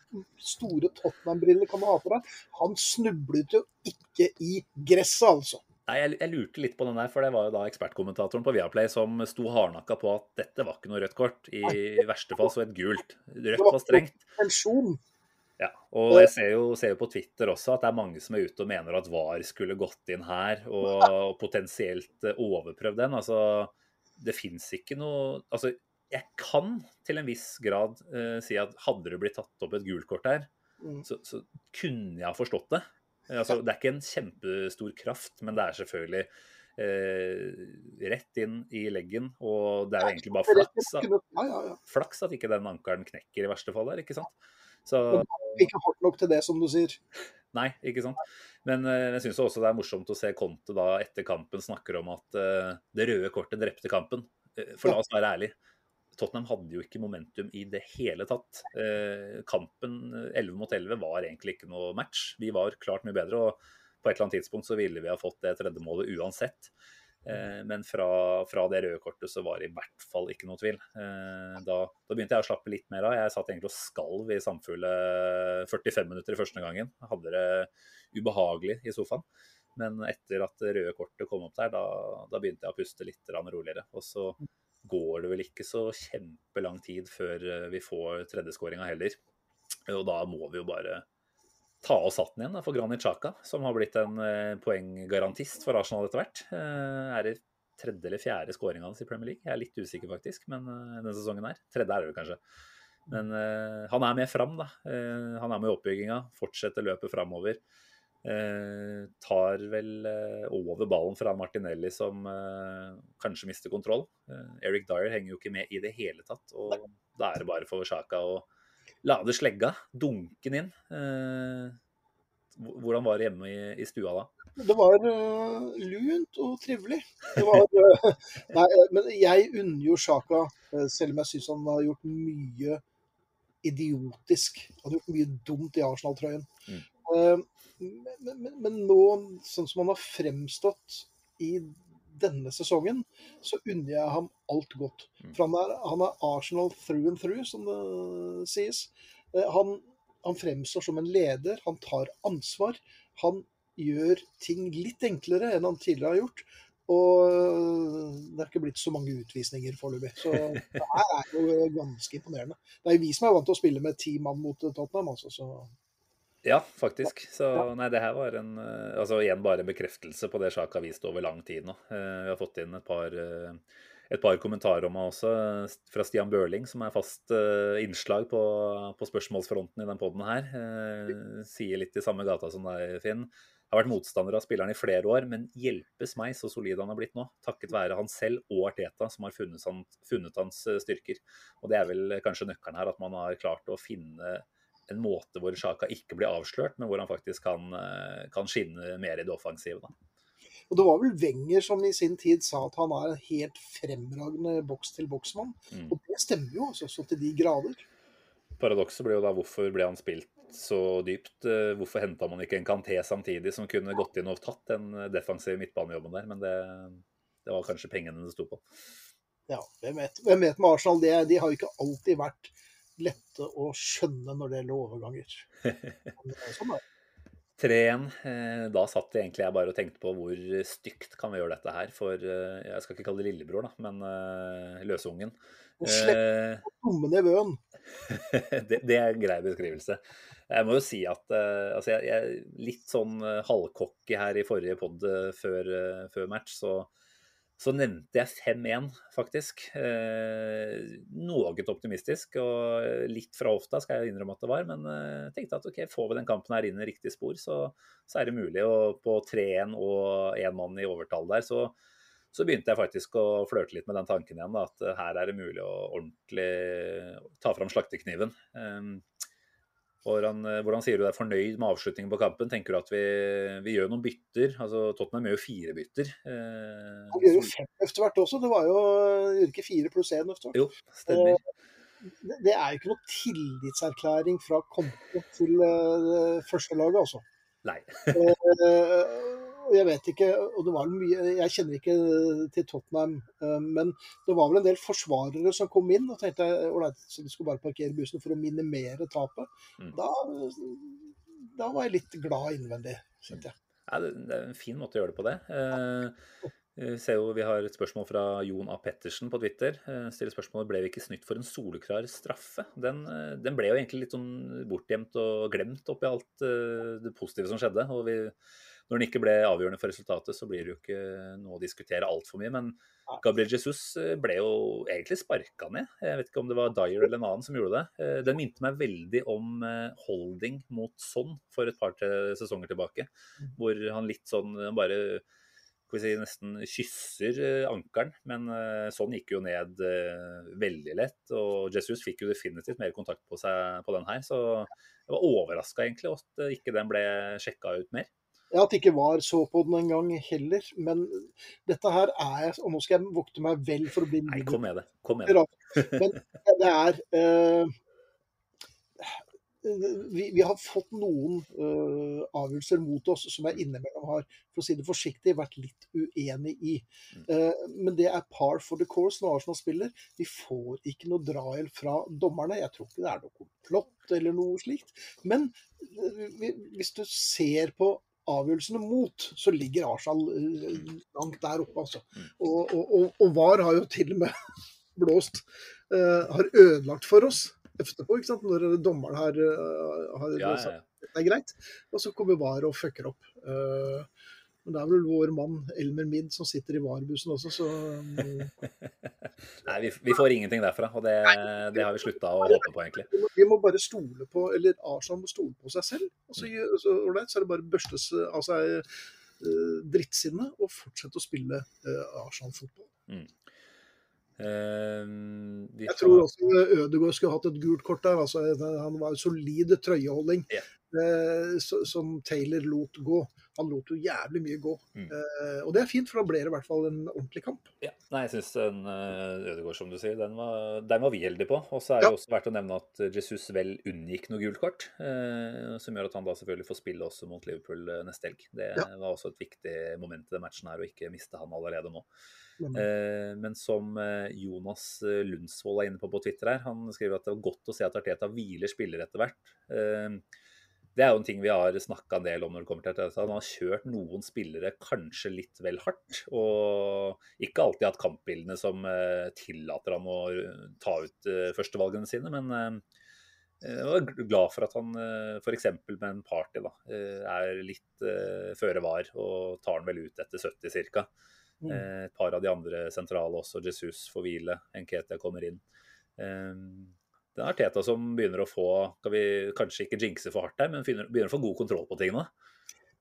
store Tottenham-briller kan du ha på deg? Han snublet jo ikke i gresset, altså. Nei, jeg, jeg lurte litt på den der, for det var jo da ekspertkommentatoren på Viaplay som sto hardnakka på at dette var ikke noe rødt kort. I verste fall så et gult. Rødt var strengt. Ja, og jeg ser jo, ser jo på Twitter også at det er mange som er ute og mener at VAR skulle gått inn her og, og potensielt eh, overprøvd den. Altså, det fins ikke noe Altså, jeg kan til en viss grad uh, si at hadde det blitt tatt opp et gult kort her, Mm. så, så kunne jeg ha forstått det. Altså, det er ikke en kjempestor kraft, men det er selvfølgelig eh, rett inn i leggen. Og det er jo egentlig bare flaks, at- Ja, ja, ja. flaks at ikke den ankelen knekker i verste fall der, ikke sant? Så Ikke hardt nok til det, som du sier. Nei, ikke sant. Men eh, jeg syns også det er morsomt å se Conte da etter kampen snakker om at eh, det røde kortet drepte kampen. Eh, For la oss være ærlige. Tottenham hadde jo ikke momentum i det hele tatt. Eh, kampen eh, 11 mot 11 var egentlig ikke noe match. Vi var klart mye bedre, og på et eller annet tidspunkt så ville vi ha fått det tredje målet uansett. Eh, men fra, fra det røde kortet så var det i hvert fall ikke noe tvil. Eh, da, da begynte jeg å slappe litt mer av. Jeg satt egentlig og skalv i samfulle 45 minutter i første gangen. Jeg hadde det ubehagelig i sofaen. Men etter at det røde kortet kom opp der, da, da begynte jeg å puste litt roligere. Og så går det vel ikke så kjempelang tid før eh, vi får tredjeskåringa heller. Og da må vi jo bare ta oss hatten igjen da, for Granit Xhaka, som har blitt en eh, poenggarantist for Arsenal etter hvert. Eh, er det tredje eller fjerde skåringa hans i Premier League? Jeg er litt usikker, faktisk, men denne sesongen her. Tredje er det kanskje. Men han er med fram, da. Han er med i oppbygginga. Fortsetter løpet framover. Eh, tar vel eh, over ballen fra Martinelli, som eh, kanskje mister kontroll. Eric Dyer henger jo ikke med i det hele tatt. og Da er det bare for Sjaka å lade slegga, dunke den inn. Hvordan var det hjemme i, i stua da? Det var uh, lunt og trivelig. Det var, uh, nei, men jeg unner jo Sjaka, selv om jeg syns han har gjort mye idiotisk. Han har gjort mye dumt i Arsenal-trøyen. Mm. Men, men, men nå, sånn som han har fremstått i denne sesongen, så unner jeg ham alt godt. Mm. For han er, han er Arsenal through and through, som det sies. Eh, Han, han fremstår som en leder, han tar ansvar. Han gjør ting litt enklere enn han tidligere har gjort. Og øh, det er ikke blitt så mange utvisninger foreløpig. Så det her er jo ganske imponerende. Det er jo vi som er vant til å spille med ti mann mot Tottenham, altså. Så Ja, faktisk. Så nei, det her var en eh, Altså igjen bare en bekreftelse på det Sjaka har vist over lang tid nå. Eh, Vi har fått inn et par, eh, et par kommentarer om meg også, fra Stian Børling, som er fast innslag på, på spørsmålsfronten i den poden her. Sier litt i samme gata som deg, Finn. Har vært motstander av spilleren i flere år, men hjelpes meg så solid han har blitt nå. Takket være han selv og Arteta, som har funnet, han, funnet hans styrker. Og det er vel kanskje nøkkelen her, at man har klart å finne en måte hvor Sjaka ikke blir avslørt, men hvor han faktisk kan, eh, kan skinne mer i det offensive. Da. Og det var vel Wenger som i sin tid sa at han er en helt fremragende boks-til-boks-mann. Mm. Og det stemmer jo også, så til de grader. Paradokset blir jo da hvorfor ble han spilt så dypt? Eh, Hvorfor henta man ikke en Kanté samtidig, som kunne gått inn og tatt den defensive midtbanejobben der? Men det, det var kanskje pengene det sto på. Ja, hvem vet, hvem vet med Arsenal? Det, de har jo ikke alltid vært lette å skjønne når det gjelder overganger. Er Sånn er det. 3-1. eh, Da satt jeg egentlig jeg bare og tenkte på hvor stygt kan vi gjøre dette her for eh, Jeg skal ikke kalle det lillebror, da, men uh, løsungen. Slipp dumme nevøen. det, det er en grei beskrivelse. Jeg må jo si at uh, altså jeg, jeg er litt sånn halvcocky her i forrige pod før, uh, før match, så, så nevnte jeg 5-1, faktisk. Eh, noe optimistisk og litt fra hofta, skal jeg innrømme at det var. Men eh, tenkte at ok, får vi den kampen her inn i riktig spor, så, så er det mulig. Og på 3-1 og én mann i overtall der, så, så begynte jeg faktisk å flørte litt med den tanken igjen. Da, at eh, her er det mulig å ordentlig ta fram slaktekniven. Um, hvordan, eh, hvordan sier du deg fornøyd med avslutningen på kampen? Tenker du at vi, vi gjør noen bytter? Altså, Tottenham gjør jo fire bytter. Eh, Han gjør jo fem etter hvert også. Det var jo gjorde ikke fire pluss én etter hvert. jo, stemmer. Det, det er jo ikke noe tillitserklæring fra Conte til uh, førstelaget, altså. Nei. Eh, og jeg vet ikke, og det var mye Jeg kjenner ikke til Tottenham, eh, men det var vel en del forsvarere som kom inn og tenkte ålreit, så de skulle bare parkere bussen for å minimere tapet. Mm. Da, da var jeg litt glad innvendig, kjente jeg. Ja, det, er en fin måte å gjøre det på, det. Eh, jeg ser jo Vi har et spørsmål fra Jon A. Pettersen på Twitter. Eh, stiller spørsmålet ble vi ikke snytt for en soleklar straffe. Den, eh, den ble jo egentlig litt sånn bortgjemt og glemt oppi alt eh, det positive som skjedde. og vi når den ikke ble avgjørende for resultatet, så blir det jo ikke noe å diskutere altfor mye. Men Gabriel Jesus eh, ble jo egentlig sparka ned. Jeg vet ikke om det var Dyer eller en annen som gjorde det. Eh, Den minte meg veldig om eh, holding mot Son for et par til sesonger tilbake. Hvor han litt sånn han bare si, nesten kysser ankelen. Men sånn gikk jo ned veldig lett. Og Jesus fikk jo definitivt mer kontakt på seg på den her. Så jeg var overraska egentlig at ikke den ble sjekka ut mer. Ja, At det ikke var så på den en gang heller. Men dette her er Og nå skal jeg vokte meg vel for å bli Nei, kom med det. Kom med det. Men det er uh, vi, vi, har fått noen uh, avgjørelser mot oss som jeg innimellom har for å si det forsiktig, vært litt uenig i. Uh, men det er par for the course når Arsenal spiller. Vi får ikke noe drahjelp fra dommerne. Jeg tror ikke det er noe komplott eller noe slikt. Men uh, hvis du ser på avgjørelsene mot, så ligger Arsenal langt der oppe, altså. Og, og, og, og VAR har jo til og med blåst. har ødelagt for oss etterpå, ikke sant? når dommeren har, eh, har ja, sagt ja. det er greit. Og så kommer VAR og fucker opp. Uh, men det er vel vår mann Elmer Midd som sitter i VAR-bussen også, så. Nei, vi, vi, får ingenting derfra, og det, det har vi slutta å håpe på, egentlig. Vi må, vi må, bare stole på, eller Arsenal må stole på seg selv. Og så, så, right, så er det bare børstes av seg uh, drittsinnet og fortsette å spille uh, Arsenal-fotball. Mm. Uh, jeg tror også Ødegaard skulle hatt et gult kort der. Altså, han var en solid trøyeholding yeah. uh, som Taylor lot gå. Han lot jo jævlig mye gå. Mm. Uh, og det er fint, for da ble det i hvert fall en ordentlig kamp. Ja. Nei, jeg syns den uh, Ødegaard, som du sier, den var, den var vi heldige på. Og så er det ja. også verdt å nevne at Jesus vel unngikk noe gult kort. som gjør at han da selvfølgelig får spille også mot Liverpool neste helg. Det ja. var også et viktig moment i den matchen her, å ikke miste han allerede nå. Men som Jonas Lundsvold er inne på på Twitter her, han skriver at det var godt å se at Arteta hviler spillere etter hvert. Det er jo en ting vi har snakka en del om når det kommer til dette. Han har kjørt noen spillere kanskje litt vel hardt. Og ikke alltid hatt kampbildene som tillater han å ta ut førstevalgene sine. Men jeg var glad for at han f.eks. med en party da, er litt føre var og tar den vel ut etter 70 ca. Mm. Eh, et par av de andre sentrale også. Jesus får hvile, Enketia kommer inn. Det er Teta som begynner å få kan vi kanskje ikke jinxe for hardt her, men begynner å få god kontroll på tingene.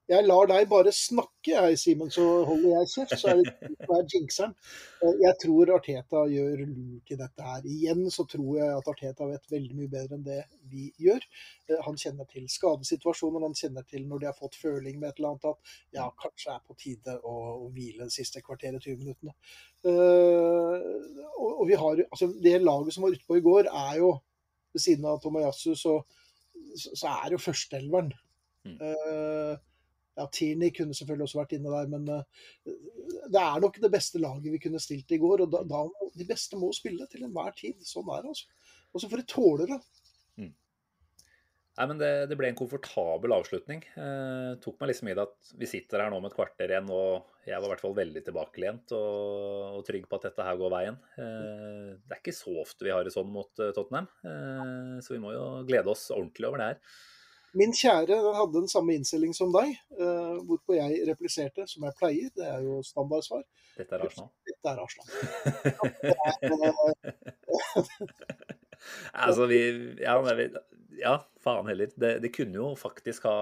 Jeg lar deg bare snakke, jeg, Simen, så holder jeg kjeft. Så er det er jinxeren. Eh, jeg tror Arteta gjør lurt i dette her. Igjen så tror jeg at Arteta vet veldig mye bedre enn det vi gjør. Eh, han kjenner til skadesituasjonen, han kjenner til når de har fått føling med et eller annet at ja, kanskje er på tide å, å hvile de siste kvarteret 20 minuttene. Uh, og, og, vi har, altså Det laget som var ute på i går, er jo ved siden av Tomayasu, så, så er jo førsteelveren. Mm. Uh, ja, Tierney kunne selvfølgelig også vært inne der, men uh, det er nok det beste laget vi kunne stilt i går. og da, da De beste må spille til enhver tid. Sånn er det. altså. Og så får de tåle det. Mm. Nei, men det, det, ble en komfortabel avslutning. Eh, tok meg liksom i det at vi sitter her nå om et kvarter igjen, og jeg var i hvert fall veldig tilbakelent og, og trygg på at dette her går veien. Eh, det er ikke så ofte vi har det sånn mot uh, Tottenham, eh, så vi må jo glede oss ordentlig over det her. Min kjære hadde den samme innstilling som deg, uh, hvorpå jeg repliserte som jeg pleier. Det er jo standardsvar. Dette er Arsenal. Dette er Arsenal. altså, vi ja, ja, faen heller. Det, det, kunne jo faktisk ha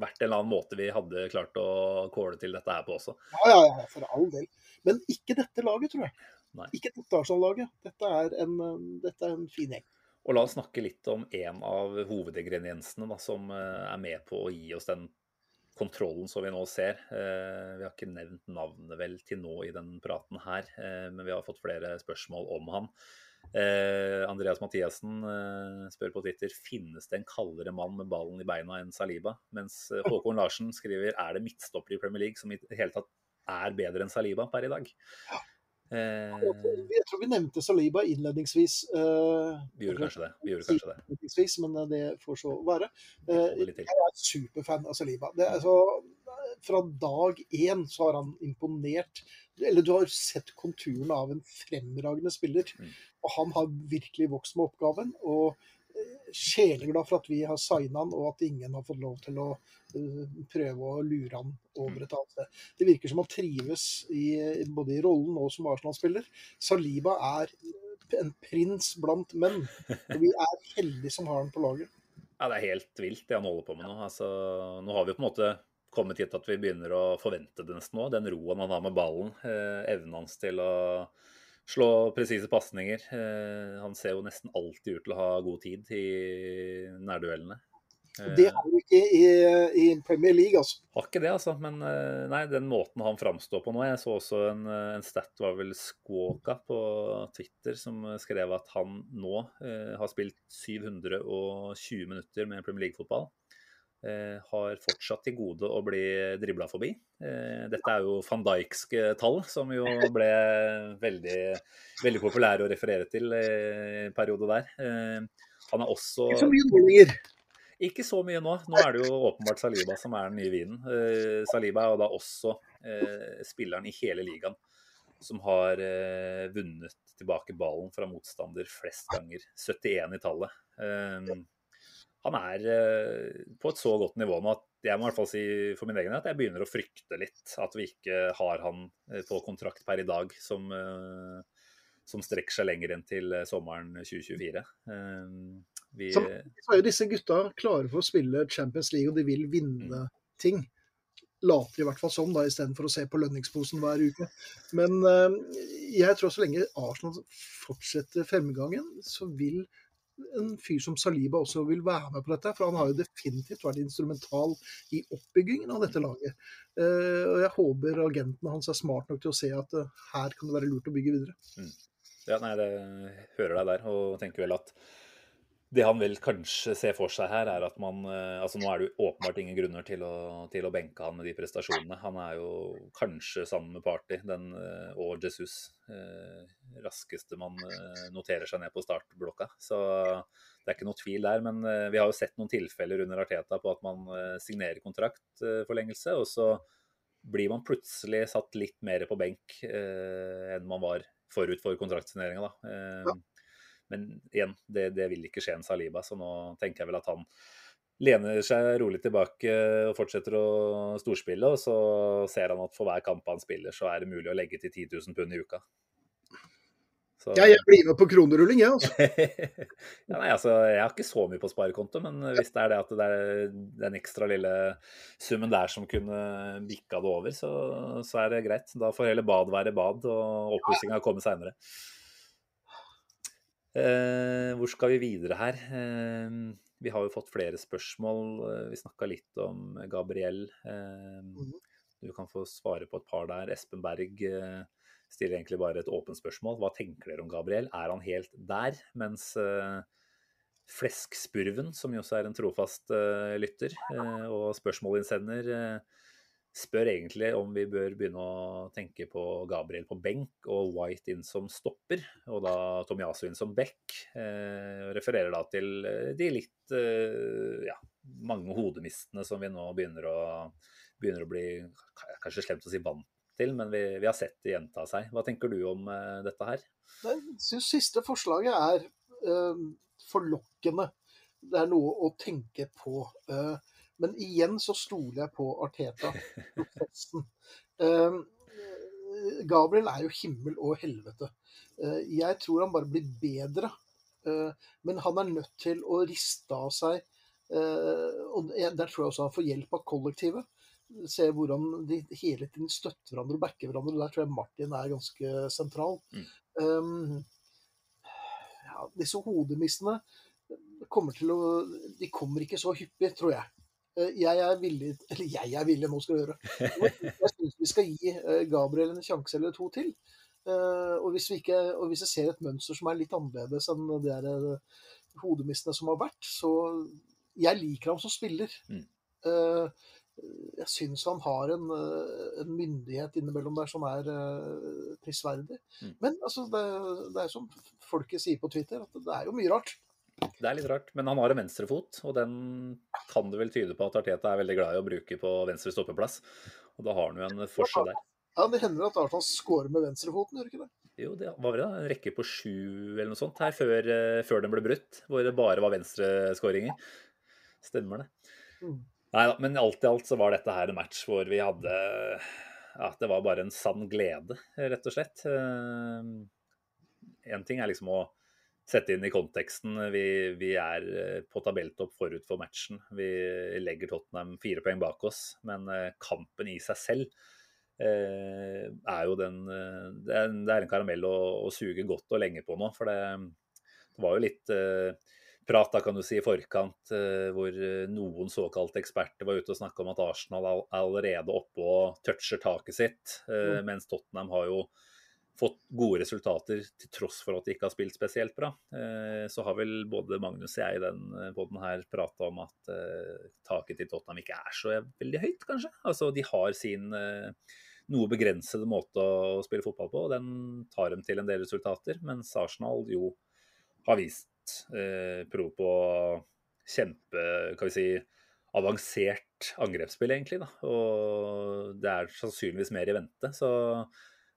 vært en eller annen måte vi hadde klart å kåle til dette her på også. Ja, ja, ja, for all del. Men ikke dette laget, tror jeg. Nei. Ikke dette Arsenal-laget. Dette, dette er en fin gjeng. Og la oss snakke litt om en av hovedingrediensene da, som eh, er med på å gi oss den kontrollen som vi nå ser. Eh, vi har ikke nevnt navnet vel til nå i den praten her, eh, men vi har fått flere spørsmål om han. Andreas Mathiassen spør på Twitter finnes det en kaldere mann med ballen i beina enn Saliba, mens Håkon Larsen skriver er det midtstopper i Premier League som i det hele tatt er bedre enn Saliba per i dag. Ja. Eh, jeg tror vi nevnte Saliba innledningsvis. Eh, vi gjorde kanskje det. Vi gjorde kanskje det. Men eh, det får så være. Jeg er superfan av Saliba. Det så, fra dag én så har han imponert. Eller du har sett konturene av en fremragende spiller. Mm. Og han har virkelig vokst med oppgaven. Og sjeleglad for at vi har signa han, og at ingen har fått lov til å uh, prøve å lure han over et annet sted. Det virker som han trives i, både i rollen og som Arsenal-spiller. Saliba er en prins blant menn, og vi er heldige som har han på laget. Ja, Det er helt vilt det han holder på med nå. Altså, nå har vi på en måte kommet hit at vi begynner å forvente det nesten nå. Den roen han har med ballen, eh, evnen hans til å slå presise pasninger. Eh, han ser jo nesten alltid ut til å ha god tid i nærduellene. Det har du ikke i, i, Premier League, altså. Har ikke det, altså. Men nei, den måten han framstår på nå Jeg så også en, en stat, var vel Squawka på Twitter, som skrev at han nå eh, har spilt 720 minutter med Premier League-fotball. Eh, har fortsatt til gode å bli dribla forbi. Eh, dette er jo van Dijkske tall, som jo ble veldig, veldig populære å referere til i en periode der. Eh, han er også Ikke så mye nå lenger. Ikke så mye nå. Nå er det jo åpenbart Saliba som er den nye vinen. Saliba er da også spilleren i hele ligaen som har vunnet tilbake ballen fra motstander flest ganger. 71 i tallet han er eh, på et så godt nivå nå at jeg må i hvert fall si for min egen at jeg begynner å frykte litt at vi ikke har han eh, på kontrakt per i dag som, eh, som strekker seg lenger enn til sommeren 2024. Vi... Så er jo disse gutta klare for å spille Champions League, og de vil vinne mm. ting. Later i hvert fall sånn, da, istedenfor å se på lønningsposen hver uke. Men jeg tror så lenge Arsenal fortsetter fremgangen, så vil en fyr som Saliba også vil være med på dette. For han har jo definitivt vært instrumental i oppbyggingen av dette laget. Uh, og jeg håper agenten hans er smart nok til å se at uh, her kan det være lurt å bygge videre. Mm. Ja, nei, det hører deg der, og tenker vel at det han vil kanskje se for seg her, er at man eh, altså Nå er det jo åpenbart ingen grunner til å, til å benke han med de prestasjonene. Han er jo kanskje sammen med Party den, og Jesus eh, raskeste man eh, noterer seg ned på startblokka. Så det er ikke noe tvil der. Men eh, vi har jo sett noen tilfeller under Arteta på at man eh, signerer kontraktforlengelse, og så blir man plutselig satt litt mer på benk enn man var forut for kontraktsigneringa. Ja. Men igjen, det, det, vil ikke skje en Saliba, så nå tenker jeg vel at han lener seg rolig tilbake og fortsetter å storspille. Og så ser han at for hver kamp han spiller, så er det mulig å legge til 10 000 pund i uka. Så... Ja, jeg blir med på kronerulling, jeg, altså. ja, nei, altså. Jeg har ikke så mye på sparekonto, men hvis det er det at det er den ekstra lille summen der som kunne bikka det over, så, så er det greit. Da får hele bad være bad, og oppussinga komme seinere. Eh, hvor skal vi videre her? Eh, vi har jo fått flere spørsmål. Eh, vi snakka litt om Gabriel. Mhm. du kan få svare på et par der. Espen Berg stiller egentlig bare et åpent spørsmål. Hva tenker dere om Gabriel? Er han helt der? Mens uh, Fleskspurven, som jo også er en trofast uh, lytter uh, og spørsmålinnsender, spør egentlig om vi bør begynne å tenke på Gabriel på benk og White inn som stopper, og da Tomiasu inn som back. refererer da til de litt ja, mange hodemistene som vi nå begynner å, begynner å bli kanskje slemt å si vant til, men vi, vi, har sett det gjenta seg. Hva tenker du om eh, dette her? Jeg syns siste forslaget er uh, forlokkende. Det er noe å tenke på. Uh, men igjen så stoler jeg på Arteta, prosessen. Gabriel er jo himmel og helvete. jeg tror han bare blir bedre. men han er nødt til å riste av seg og Der tror jeg også han får hjelp av kollektivet se hvordan de hele tiden støtter hverandre og backer hverandre. Der tror jeg Martin er ganske sentral. Mm. Um, ja, disse hodemissene kommer til å De kommer ikke så hyppig, tror jeg. Eh, jeg er villig Eller jeg er villig, nå skal du høre. Jeg syns vi skal gi eh, Gabriel en sjanse eller to til. Eh, og hvis, vi ikke, og hvis jeg ser et mønster som er litt annerledes enn det der hodemistene som har vært, så Jeg liker ham som spiller. Mm jeg syns han har en, en, myndighet innimellom der som er prisverdig. Mm. Men altså, det, det, er som folket sier på Twitter, at det er jo mye rart. Det er litt rart, men han har en venstrefot, og den kan det vel tyde på at Arteta er veldig glad i å bruke på venstre stoppeplass. Og da har han jo en forskjell der. Ja, Det hender at Arsenal scorer med venstrefoten, gjør ikke det? Jo, det var det en rekke på sju eller noe sånt her før, eh, før den ble brutt, hvor det bare var venstreskåringer. Stemmer det. Mm. Nei da, men alt i alt så var dette her en match hvor vi hadde Ja, det var bare en sann glede, rett og slett. Én eh, ting er liksom å sette inn i konteksten. Vi, vi er eh, på tabelltopp forut for matchen. Vi legger Tottenham fire poeng bak oss, men eh, kampen i seg selv eh, er jo den Det er, det er en karamell å, å, suge godt og lenge på nå. For det, det var jo litt prat da, kan du si, i forkant, hvor noen såkalte eksperter var ute og snakka om at Arsenal er allerede oppe og toucher taket sitt, mm. mens Tottenham har jo fått gode resultater til tross for at de ikke har spilt spesielt bra. Eh, så har vel både Magnus og jeg i den eh, poden her prata om at eh, taket til Tottenham ikke er så veldig høyt, kanskje. Altså de har sin noe begrensede måte å spille fotball på, og den tar dem til en del resultater. Mens Arsenal jo har vist prov på kjempe, kan vi si, avansert angrepsspill, egentlig. Da. Og det er sannsynligvis mer i vente. så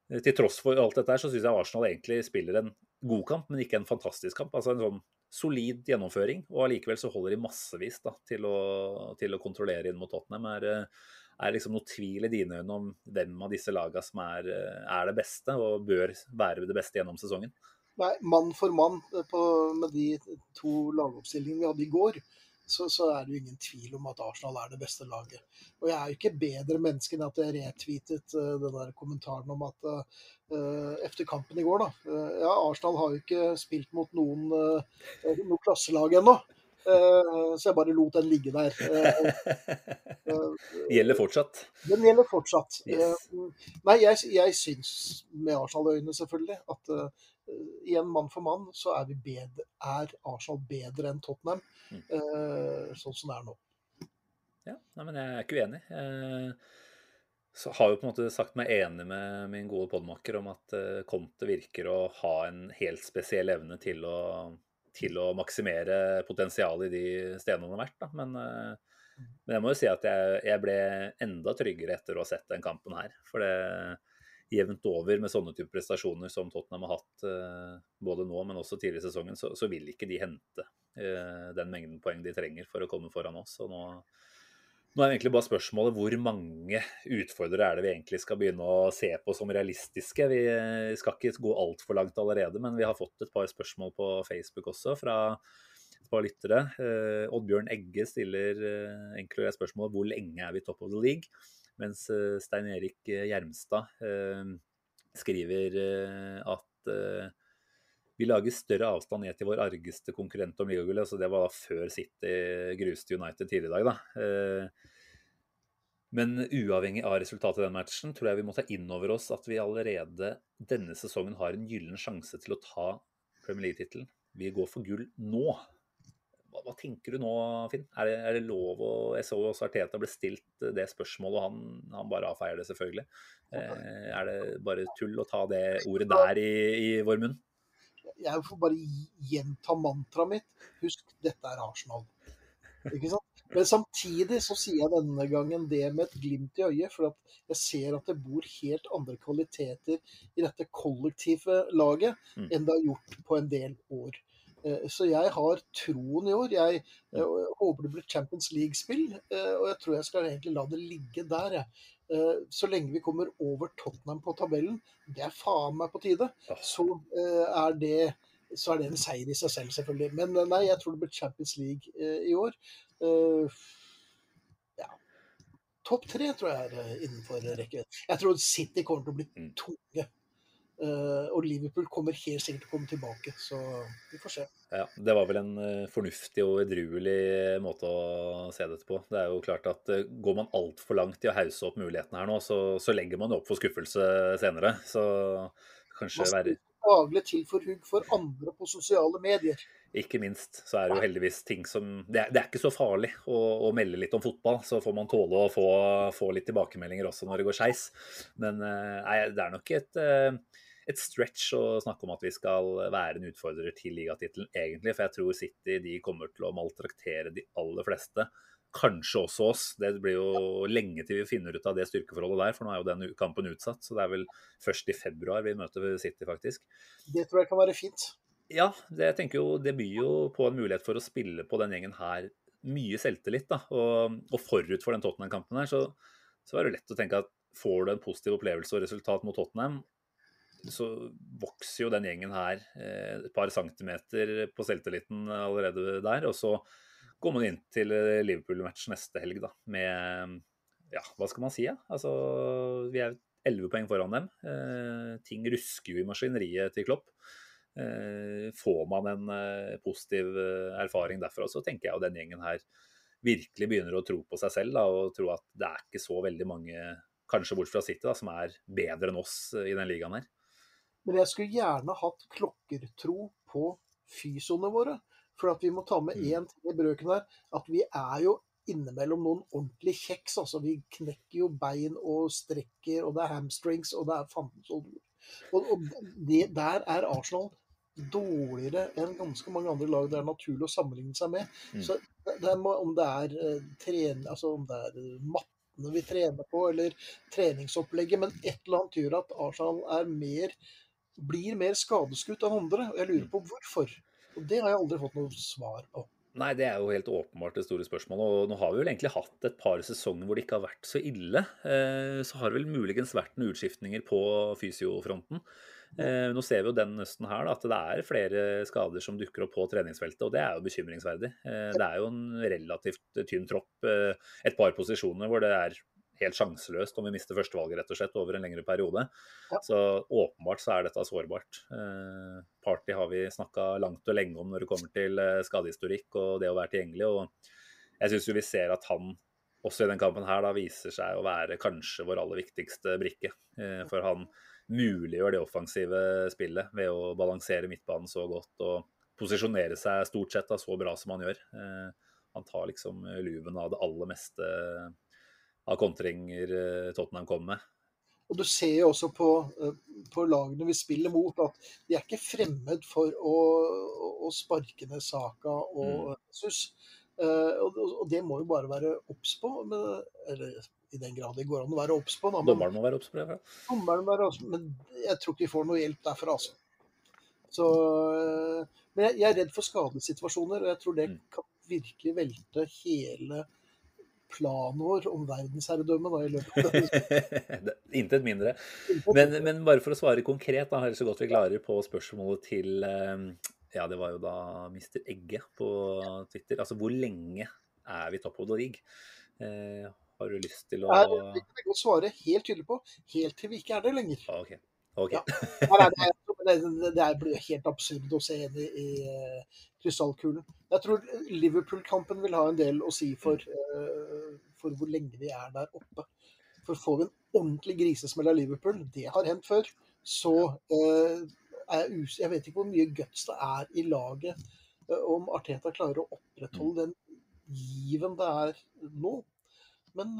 til tross for alt dette her, så syns jeg Arsenal egentlig spiller en god kamp, men ikke en fantastisk kamp. Altså en sånn solid gjennomføring. Og allikevel så holder de massevis da, til, å, til å kontrollere inn mot Tottenham. Er, det er liksom noe tvil i dine øyne om hvem av disse lagene som er, eh, er, det beste, og bør være det beste gjennom sesongen? Nei, mann for mann på, med de to lagoppstillingene vi hadde i går, så, så, er det jo ingen tvil om at Arsenal er det beste laget. Og jeg er jo ikke bedre menneske enn at jeg retweetet uh, den der kommentaren om at uh, etter kampen i går, da uh, Ja, Arsenal har jo ikke spilt mot noen noe klasselag ennå. så jeg bare lot den ligge der. gjelder fortsatt? Den gjelder fortsatt. Yes. nei, jeg, jeg syns, med Arsenal-øyne selvfølgelig, at igjen mann for mann, så er, bedre, er Arsenal bedre enn Tottenham, mm. uh, sånn som det er nå. Ja, nei, men jeg er ikke uenig. Jeg så har jo på en måte sagt meg enig med min gode podmaker om at uh, Conte virker å ha en helt spesiell evne til å, til å maksimere potensialet i de stedene han har vært. Da. Men, uh, men jeg må jo si at jeg, jeg, ble enda tryggere etter å ha sett den kampen her. For det, jevnt over med sånne type prestasjoner som Tottenham har hatt eh, både nå, men også tidligere i sesongen, så, så, vil ikke de hente eh, den mengden poeng de trenger for å komme foran oss. Og nå, nå er egentlig bare spørsmålet hvor mange utfordrere er det vi egentlig skal begynne å se på som realistiske. Vi skal ikke gå altfor langt allerede, men vi har fått et par spørsmål på Facebook også fra et par lyttere. Eh, Oddbjørn Egge stiller eh, enkelt spørsmål hvor lenge er vi top of the league? Mens eh, Stein Erik eh, Gjermstad eh, skriver at vi lager større avstand ned til vår argeste konkurrent om ligagullet. Altså det var da før City gruste United tidligere i dag. Da. Men uavhengig av resultatet i den matchen, tror jeg vi må ta inn over oss at vi allerede denne sesongen har en gyllen sjanse til å ta Premier League-tittelen. Vi går for gull nå. Hva, tenker du nå, Finn? Er det, er det, lov å Jeg så også Arteta ble stilt det spørsmålet, og han, han bare avfeier det, selvfølgelig. Eh, er det bare tull å ta det ordet der i, i vår munn? Jeg får bare gjenta mantraet mitt. Husk, dette er Arsenal. Ikke sant? Men samtidig så sier jeg denne gangen det med et glimt i øyet, for jeg ser at det bor helt andre kvaliteter i dette kollektive laget mm. enn det har gjort på en del år. Eh, så jeg har troen i år. Jeg, jeg håper det blir Champions League-spill, eh, og jeg tror jeg skal egentlig la det ligge der. Eh, så lenge vi kommer over Tottenham på tabellen, det er faen meg på tide, så er det, så er det en seier i seg selv, selvfølgelig. Men nei, jeg tror det blir Champions League i år. Ja. Topp tre tror jeg er innenfor rekkevidde. Jeg tror City kommer til å bli mm. tunge og Liverpool kommer helt sikkert til å komme tilbake, så vi får se. Ja, Det var vel en uh, fornuftig og edruelig måte å se dette på. Det er jo klart at Går man altfor langt i å hause opp mulighetene her nå, så, så legger man opp for skuffelse senere. Så kanskje være Daglig til for hugg for andre på sosiale medier. Ikke minst så er det jo heldigvis ting som Det er, det er ikke så farlig å, å, melde litt om fotball. Så får man tåle å få, få litt tilbakemeldinger også når det går skeis. Men nei, det er nok et et stretch å snakke om at vi skal være en utfordrer til ligatittelen, egentlig. For jeg tror City de kommer til å maltraktere de aller fleste. Kanskje også oss. Det blir jo lenge til vi finner ut av det styrkeforholdet der, for nå er jo den kampen utsatt. Så det er vel først i februar vi møter City, faktisk. Det tror jeg kan være fint. Ja, det, jeg tenker jo, det byr jo på en mulighet for å spille på den gjengen her mye selvtillit. da, Og, og forut for den Tottenham-kampen her, så, så er det lett å tenke at får du en positiv opplevelse og resultat mot Tottenham, så vokser jo den gjengen her eh, et par centimeter på selvtilliten allerede der. Og så går man inn til Liverpool-match neste helg da, med ja, hva skal man si? Ja? Altså, vi er elleve poeng foran dem. Eh, ting rusker jo i maskineriet til Klopp. Eh, får man en eh, positiv eh, erfaring derfra, så tenker jeg jo den gjengen her virkelig begynner å tro på seg selv da, og tro at det er ikke så veldig mange, kanskje bort fra City, da, som er bedre enn oss i den ligaen her. Men jeg skulle gjerne hatt klokkertro på fysoene våre. For at vi må ta med én ting i brøken her. At vi er jo innimellom noen ordentlige kjeks. Altså, vi knekker jo bein og strekker, og det er hamstrings, og det er fantens og, og det, Der er Arsenal dårligere enn ganske mange andre lag det er naturlig å sammenligne seg med. Mm. Så det er, Om det er uh, altså om det er mattene vi trener på, eller treningsopplegget, men et eller annet gjør at Arsenal er mer, blir mer skadeskutt enn andre. og Jeg lurer på hvorfor. Og Det har jeg aldri fått noe svar på. Nei, det er jo helt åpenbart det store spørsmålet. Og nå har vi vel egentlig hatt et par sesonger hvor det ikke har vært så ille. Eh, så har det vel muligens vært noen utskiftninger på fysiofronten. Eh, nå ser vi jo den høsten her da, at det er flere skader som dukker opp på treningsfeltet, og det er jo bekymringsverdig. Eh, det er jo en relativt tynn tropp. Et par posisjoner hvor det er helt sjanseløst om vi mister førstevalget rett og slett over en lengre periode. Ja. Så åpenbart så er dette sårbart. Eh, party har vi snakka langt og lenge om når det kommer til eh, skadehistorikk og det å være tilgjengelig. og Jeg syns vi ser at han også i den kampen her da viser seg å være kanskje vår aller viktigste brikke. Eh, for han muliggjør det offensive spillet ved å balansere midtbanen så godt og posisjonere seg stort sett da, så bra som han gjør. Han tar liksom luven av det aller meste av kontringer eh, Tottenham kommer med. Og Du ser jo også på, eh, på, lagene vi spiller mot, at de er ikke fremmed for å, å sparke ned Saka og mm. Sus. Uh, og, og, det må jo bare være obs på. Eller i den grad det går an å være obs på. Dommeren må være obs på det. Obs Men jeg tror ikke vi får noe hjelp derfra, altså. Så, men jeg, jeg, er redd for skadesituasjoner, og jeg tror det mm. kan virkelig velte hele planen vår om verdensherredømme da, i løpet av Intet mindre. Men, men, bare for å svare konkret, da, så godt vi klarer på spørsmålet til eh, Ja, det var jo da Mr. Egge på Twitter. Altså, hvor lenge er vi top of the league? Eh, har du lyst til å Det kan jeg svare helt tydelig på. Helt til vi ikke er det lenger. Okay. Okay. Ja. Det, det, det, blir helt absurd å se inn i, i uh, krystallkulen. Jeg tror Liverpool-kampen vil ha en del å si for, uh, for, hvor lenge vi er der oppe. For får vi en ordentlig grisesmell av Liverpool, det har hendt før, så uh, er jeg Jeg vet ikke hvor mye guts det er i laget om Arteta klarer å opprettholde den given det er nå. Men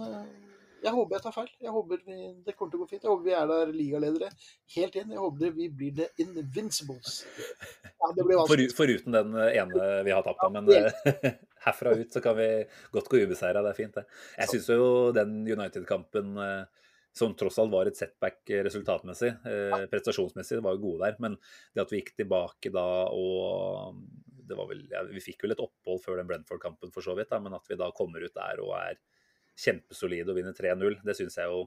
jeg håper jeg tar feil. Jeg håper vi, det kommer til å gå fint. Jeg håper vi er der ligaledere helt inn. Jeg håper vi blir the invincibles. Ja, For, foruten den ene vi har tapt, da. Men eh, herfra ut så kan vi godt gå ubeseira. Det er fint, det. Jeg syns jo den United-kampen eh, som tross alt var et setback resultatmessig, prestasjonsmessig, prestasjonsmessig, var jo gode der. Men det at vi gikk tilbake da og det var vel, ja, Vi fikk vel et opphold før den Brentford-kampen for så vidt, da, men at vi da kommer ut der og er kjempesolide og vinner 3-0. Det syns jeg jo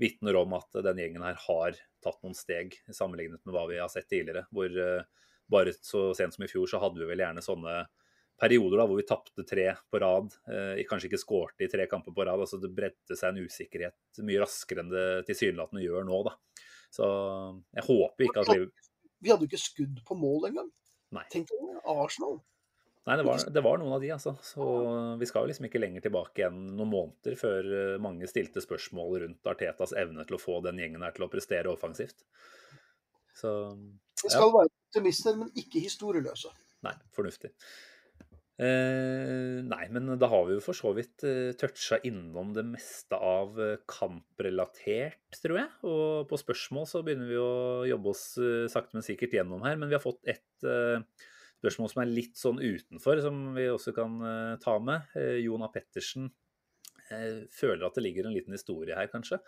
vitner om at den gjengen her har tatt noen steg sammenlignet med hva vi har sett tidligere. Hvor uh, bare så sent som i fjor så hadde vi vel gjerne sånne perioder da, hvor vi tapte tre på rad. Uh, kanskje ikke skårte i tre kamper på rad. altså Det bredte seg en usikkerhet mye raskere enn det tilsynelatende gjør nå. da. Så jeg håper ikke at vi... Vi hadde jo ikke skudd på mål engang. Tenk deg Arsenal. Nei, det var, det var, noen av de, altså. Så vi skal jo liksom ikke lenger tilbake enn noen måneder før eh, mange stilte spørsmål rundt Artetas evne til å få den gjengen her til å prestere offensivt. Så Vi skal være optimister, men ikke historieløse. Nei, fornuftig. Eh, nei, men da har vi jo for så vidt eh, toucha innom det meste av eh, kamprelatert, tror jeg. Og på spørsmål så begynner vi å jobbe oss eh, sakte, men sikkert gjennom her. Men vi har fått et eh, spørsmål som er litt sånn utenfor, som vi også kan uh, ta med. Uh, Jona Pettersen uh, føler at det ligger en liten historie her, kanskje.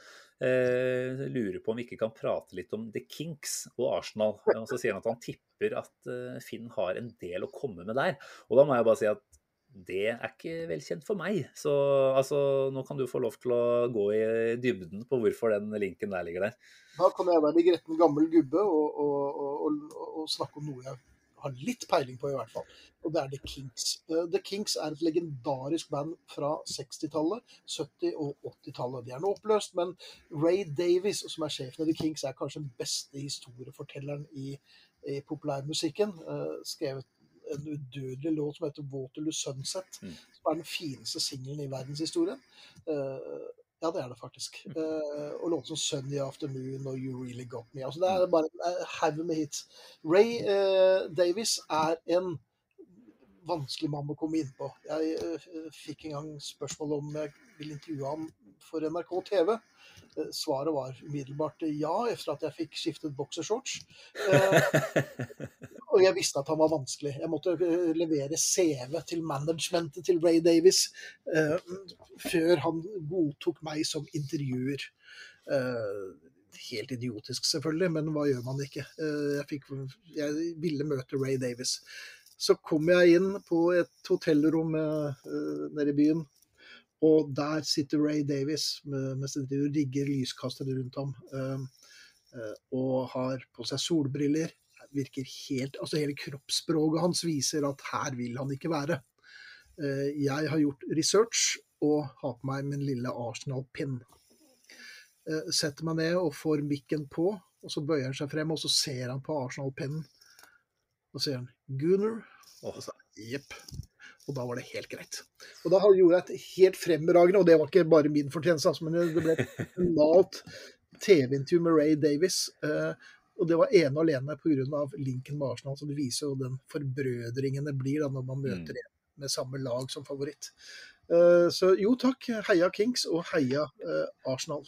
lurer på om vi ikke kan prate litt om The Kinks og Arsenal. Og så sier han at han tipper at Finn har en del å komme med der. Og da må jeg bare si at Det er ikke velkjent for meg. Så altså, nå kan du få lov til å gå i dybden på hvorfor den linken der ligger der. Da kan jeg være gretten gammel gubbe og, og, og, og, snakke om noe jeg har litt peiling på, i hvert fall. Og det er The Kinks. Uh, The Kinks er et legendarisk band fra 60-tallet, 70- og 80-tallet. De er nå oppløst, men Ray Davies, som er sjefen i The Kinks, er kanskje den beste historiefortelleren i, i populærmusikken. Uh, skrevet en udødelig låt som heter 'Waterloo Sunset', mm. som er den fineste singelen i verdenshistorien. Uh, ja, det er det faktisk. Uh, og låter som 'Sunny Afternoon' og 'You Really Got Me'. Altså, det er bare en haug med hits. Ray uh, Davis er en vanskelig mann å komme inn på. Jeg uh, fikk en gang spørsmål om jeg ville intervjue ham for NRK TV. Uh, svaret var umiddelbart ja, etter at jeg fikk skiftet boksershorts. Uh, og jeg visste at han var vanskelig. Jeg måtte levere CV til managementet til Ray Davis før han godtok meg som intervjuer. helt idiotisk, selvfølgelig, men hva gjør man ikke? Jeg, fikk, jeg ville møte Ray Davis. Så kom jeg inn på et hotellrom uh, nede i byen, og der sitter Ray Davis mens de rigger lyskastere rundt ham. Uh, og har på seg solbriller. Virker helt, altså Hele kroppsspråket hans viser at her vil han ikke være. jeg har gjort research og har på meg min lille Arsenal-pinn. setter meg ned og får mikken på, og så bøyer han seg frem og så ser han på Arsenal-pinnen. Og så sier han 'Gunnar'. Og så jepp. Og da var det helt greit. Og da gjorde jeg et helt fremragende, og det var ikke bare min fortjeneste, altså, men det ble et normalt TV-intervju med Ray Davis. Uh, og det var ene og alene pga. linken med Arsenal. Så det viser jo den forbrødringen det blir da når man møter mm. en med samme lag som favoritt. Uh, så jo takk, heia Kings og heia uh, Arsenal.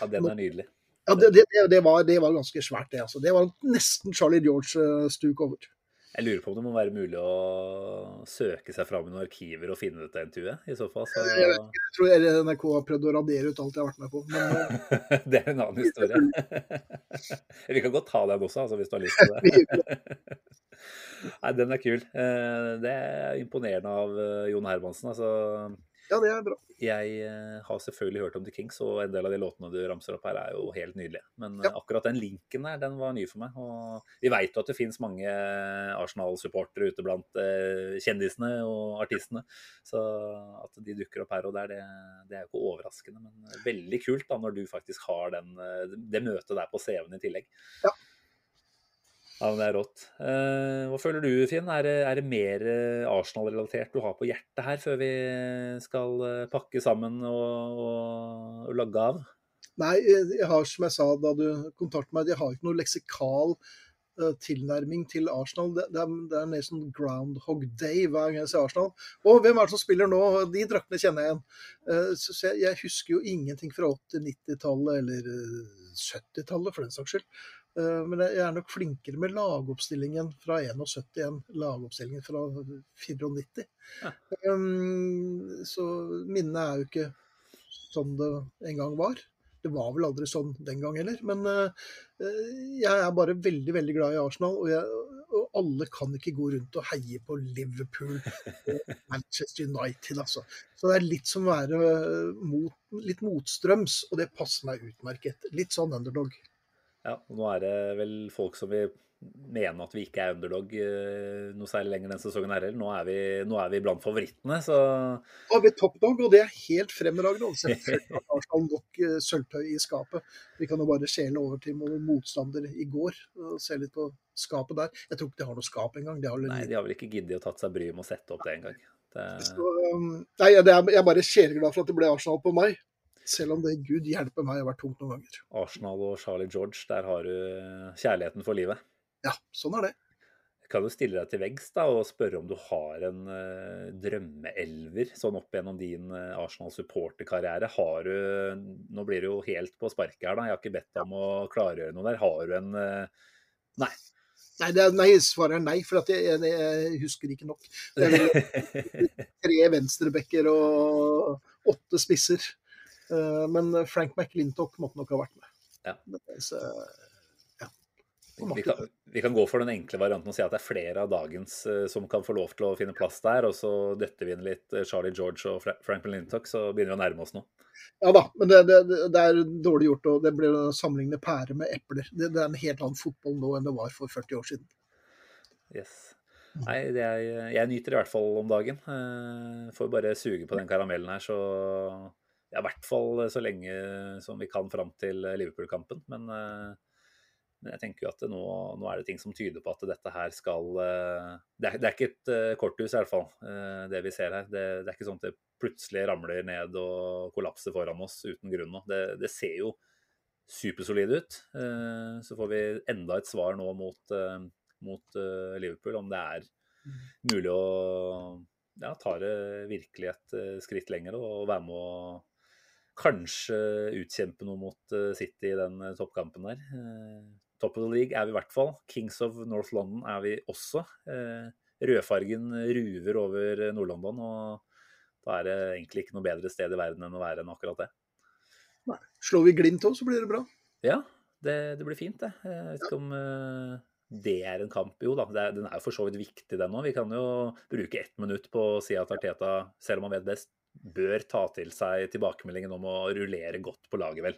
ja, den er nydelig. Ja, det, det, det, var, det, var, ganske svært, det. altså. Det var nesten Charlie George-stuk over. Jeg lurer på om det må være mulig å søke seg fram i noen arkiver og finne dette intervjuet, i så fall. Så... Jeg, vet, jeg, tror NRK har prøvd å radere ut alt jeg har vært med på. Men... det er en annen historie. Vi kan godt ta den også, altså, hvis du har lyst til det. Nei, den er kul. Eh, det er imponerende av eh, Jon Hermansen. altså ja, det er bra. Jeg eh, har selvfølgelig hørt om The Kings, og en del av de låtene du ramser opp her, er jo helt nydelige. Men ja. akkurat den linken der, den var ny for meg. Og vi veit jo at det finnes mange Arsenal-supportere ute blant eh, kjendisene og artistene. Så at de dukker opp her og der, det, det er jo ikke overraskende. Men veldig kult da, når du faktisk har den, eh, det møtet der på CV-en i tillegg. Ja. Ja, men Det er rått. Eh, hva føler du, Finn? Er det, er det mer eh, Arsenal-relatert du har på hjertet her, før vi skal eh, pakke sammen og, og, og logge av? Nei, jeg har, som jeg sa da du kontaktet meg, jeg har ikke noe leksikal tilnærming til Arsenal. Det, er, det er sånn groundhog day hver gang jeg ser Arsenal. Og hvem er det som spiller nå? De draktene kjenner jeg igjen. Så jeg husker jo ingenting fra 80-, 90-tallet eller 70-tallet, for den saks skyld. Eh, men jeg er nok flinkere med lagoppstillingen fra 71 enn lagoppstillingen fra 94. Ja. Um, så minnet er jo ikke sånn det en gang var. Det var vel aldri sånn den gang heller. Men uh, jeg er bare veldig, veldig glad i Arsenal. Og, jeg, og, alle kan ikke gå rundt og heie på Liverpool og Manchester United, altså. Så det er litt som å være mot, litt motstrøms, og det passer meg utmerket. Litt sånn underdog. Ja, og nå er det vel folk som vil mene at vi ikke er underdog eh, noe særlig lenger denne sesongen her heller. Nå, er vi, nå er vi blant favorittene, så Nå er vi toppdog, og det er helt fremragende. Selvfølgelig har Arsenal nok eh, sølvtøy i skapet. Vi kan jo bare skjele over til motstander i går og se litt på skapet der. Jeg tror ikke de har noe skap engang. Nei, de har vel ikke giddet å tatt seg bryet med å sette opp det engang. Det... um, nei, jeg er bare sjeleglad for at det ble Arsenal på meg. Selv om det, gud hjelpe meg, har vært tungt noen ganger. Arsenal og Charlie George, der har du kjærligheten for livet. Ja, sånn er det. Kan du stille deg til veggs da, og spørre om du har en uh, drømmeelver sånn opp gjennom din uh, Arsenal-supporterkarriere? Har du Nå blir det jo helt på sparket her, da. Jeg har ikke bedt deg om å klargjøre noe der. Har du en uh, Nei. Nei, er, nei, svaret er nei, for jeg, jeg, jeg, husker ikke nok. Det er tre venstrebekker og åtte spisser. Eh, men Frank McLintock måtte nok ha vært med. Ja. Så, ja. Vi kan, vi kan, gå for den enkle varianten og si at det er flere av dagens uh, som kan få lov til å finne plass der, og så døtter vi inn litt Charlie George og Frank McLintock, så begynner vi å nærme oss noe. Ja da, men det, det, det, er dårlig gjort. og Det blir å sammenligne pære med epler. Det, det, er en helt annen fotball nå enn det var for 40 år siden. Yes. Nei, er, jeg nyter i hvert fall om dagen. Får bare suge på den karamellen her, så ja, I hvert fall så lenge som vi kan fram til Liverpool-kampen. Men, men, jeg tenker jo at nå, nå, er det ting som tyder på at dette her skal det, er, det, er, ikke et korthus, i hvert fall, det vi ser her. Det, det, er ikke sånn at det plutselig ramler ned og kollapser foran oss uten grunn nå. Det, det ser jo supersolid ut. Så får vi enda et svar nå mot mot Liverpool, om det er mm. mulig å ja, ta det virkelig et skritt lenger og være med å kanskje utkjempe noe mot uh, City i den toppkampen der. Top of the league er vi i hvert fall. Kings of North London er vi også. Rødfargen ruver over Nord-London, og da er det egentlig ikke noe bedre sted i verden enn å være enn akkurat det. Nei. Slår vi Glimt òg, så blir det bra. Ja, det, det blir fint, det. Jeg vet ikke om det er en kamp. Jo da, den er jo for så vidt viktig, den òg. Vi kan jo bruke ett minutt på å si at Arteta, selv om han vet best, bør ta til seg tilbakemeldingen om å rullere godt på laget, vel.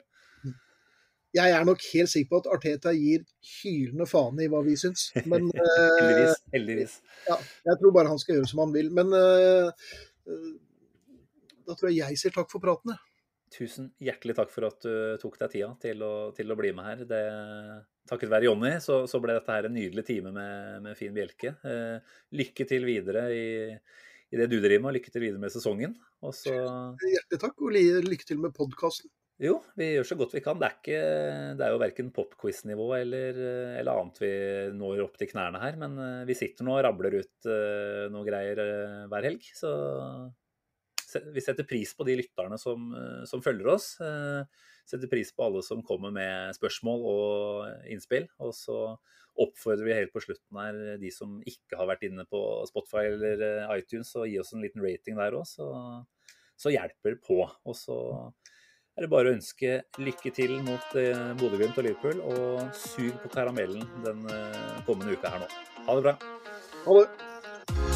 Jeg er nok helt sikker på at Arteta gir hylende faen i hva vi syns. Men Heldigvis. Eh, heldigvis. Ja, jeg tror bare han skal gjøre som han vil. Men uh, da tror jeg jeg sier takk for praten, jeg. Tusen hjertelig takk for at du tok deg tida til å, til å bli med her. Det, takket være Jonny så, så, ble dette her en nydelig time med, med Fin Bjelke. Eh, lykke til videre i, i, det du driver med, og lykke til videre med sesongen. Så... Hjertelig takk, og lykke til med podkasten. Jo, vi gjør så godt vi kan. Det er, ikke, det er jo verken popquiz-nivå eller, eller, annet vi når opp til knærne her. Men eh, vi sitter nå og rabler ut uh, noe greier uh, hver helg. Så vi setter pris på de lytterne som, eh, som følger oss. Eh, setter pris på alle som kommer med spørsmål og innspill. Og så oppfordrer vi helt på slutten her de som ikke har vært inne på Spotify eller eh, iTunes, å gi oss en liten rating der òg, så, så, hjelper det på. Og så er det bare å ønske lykke til mot Bodø-Glimt og Liverpool, og sug på karamellen den kommende uka her nå. Ha det bra. Ha det.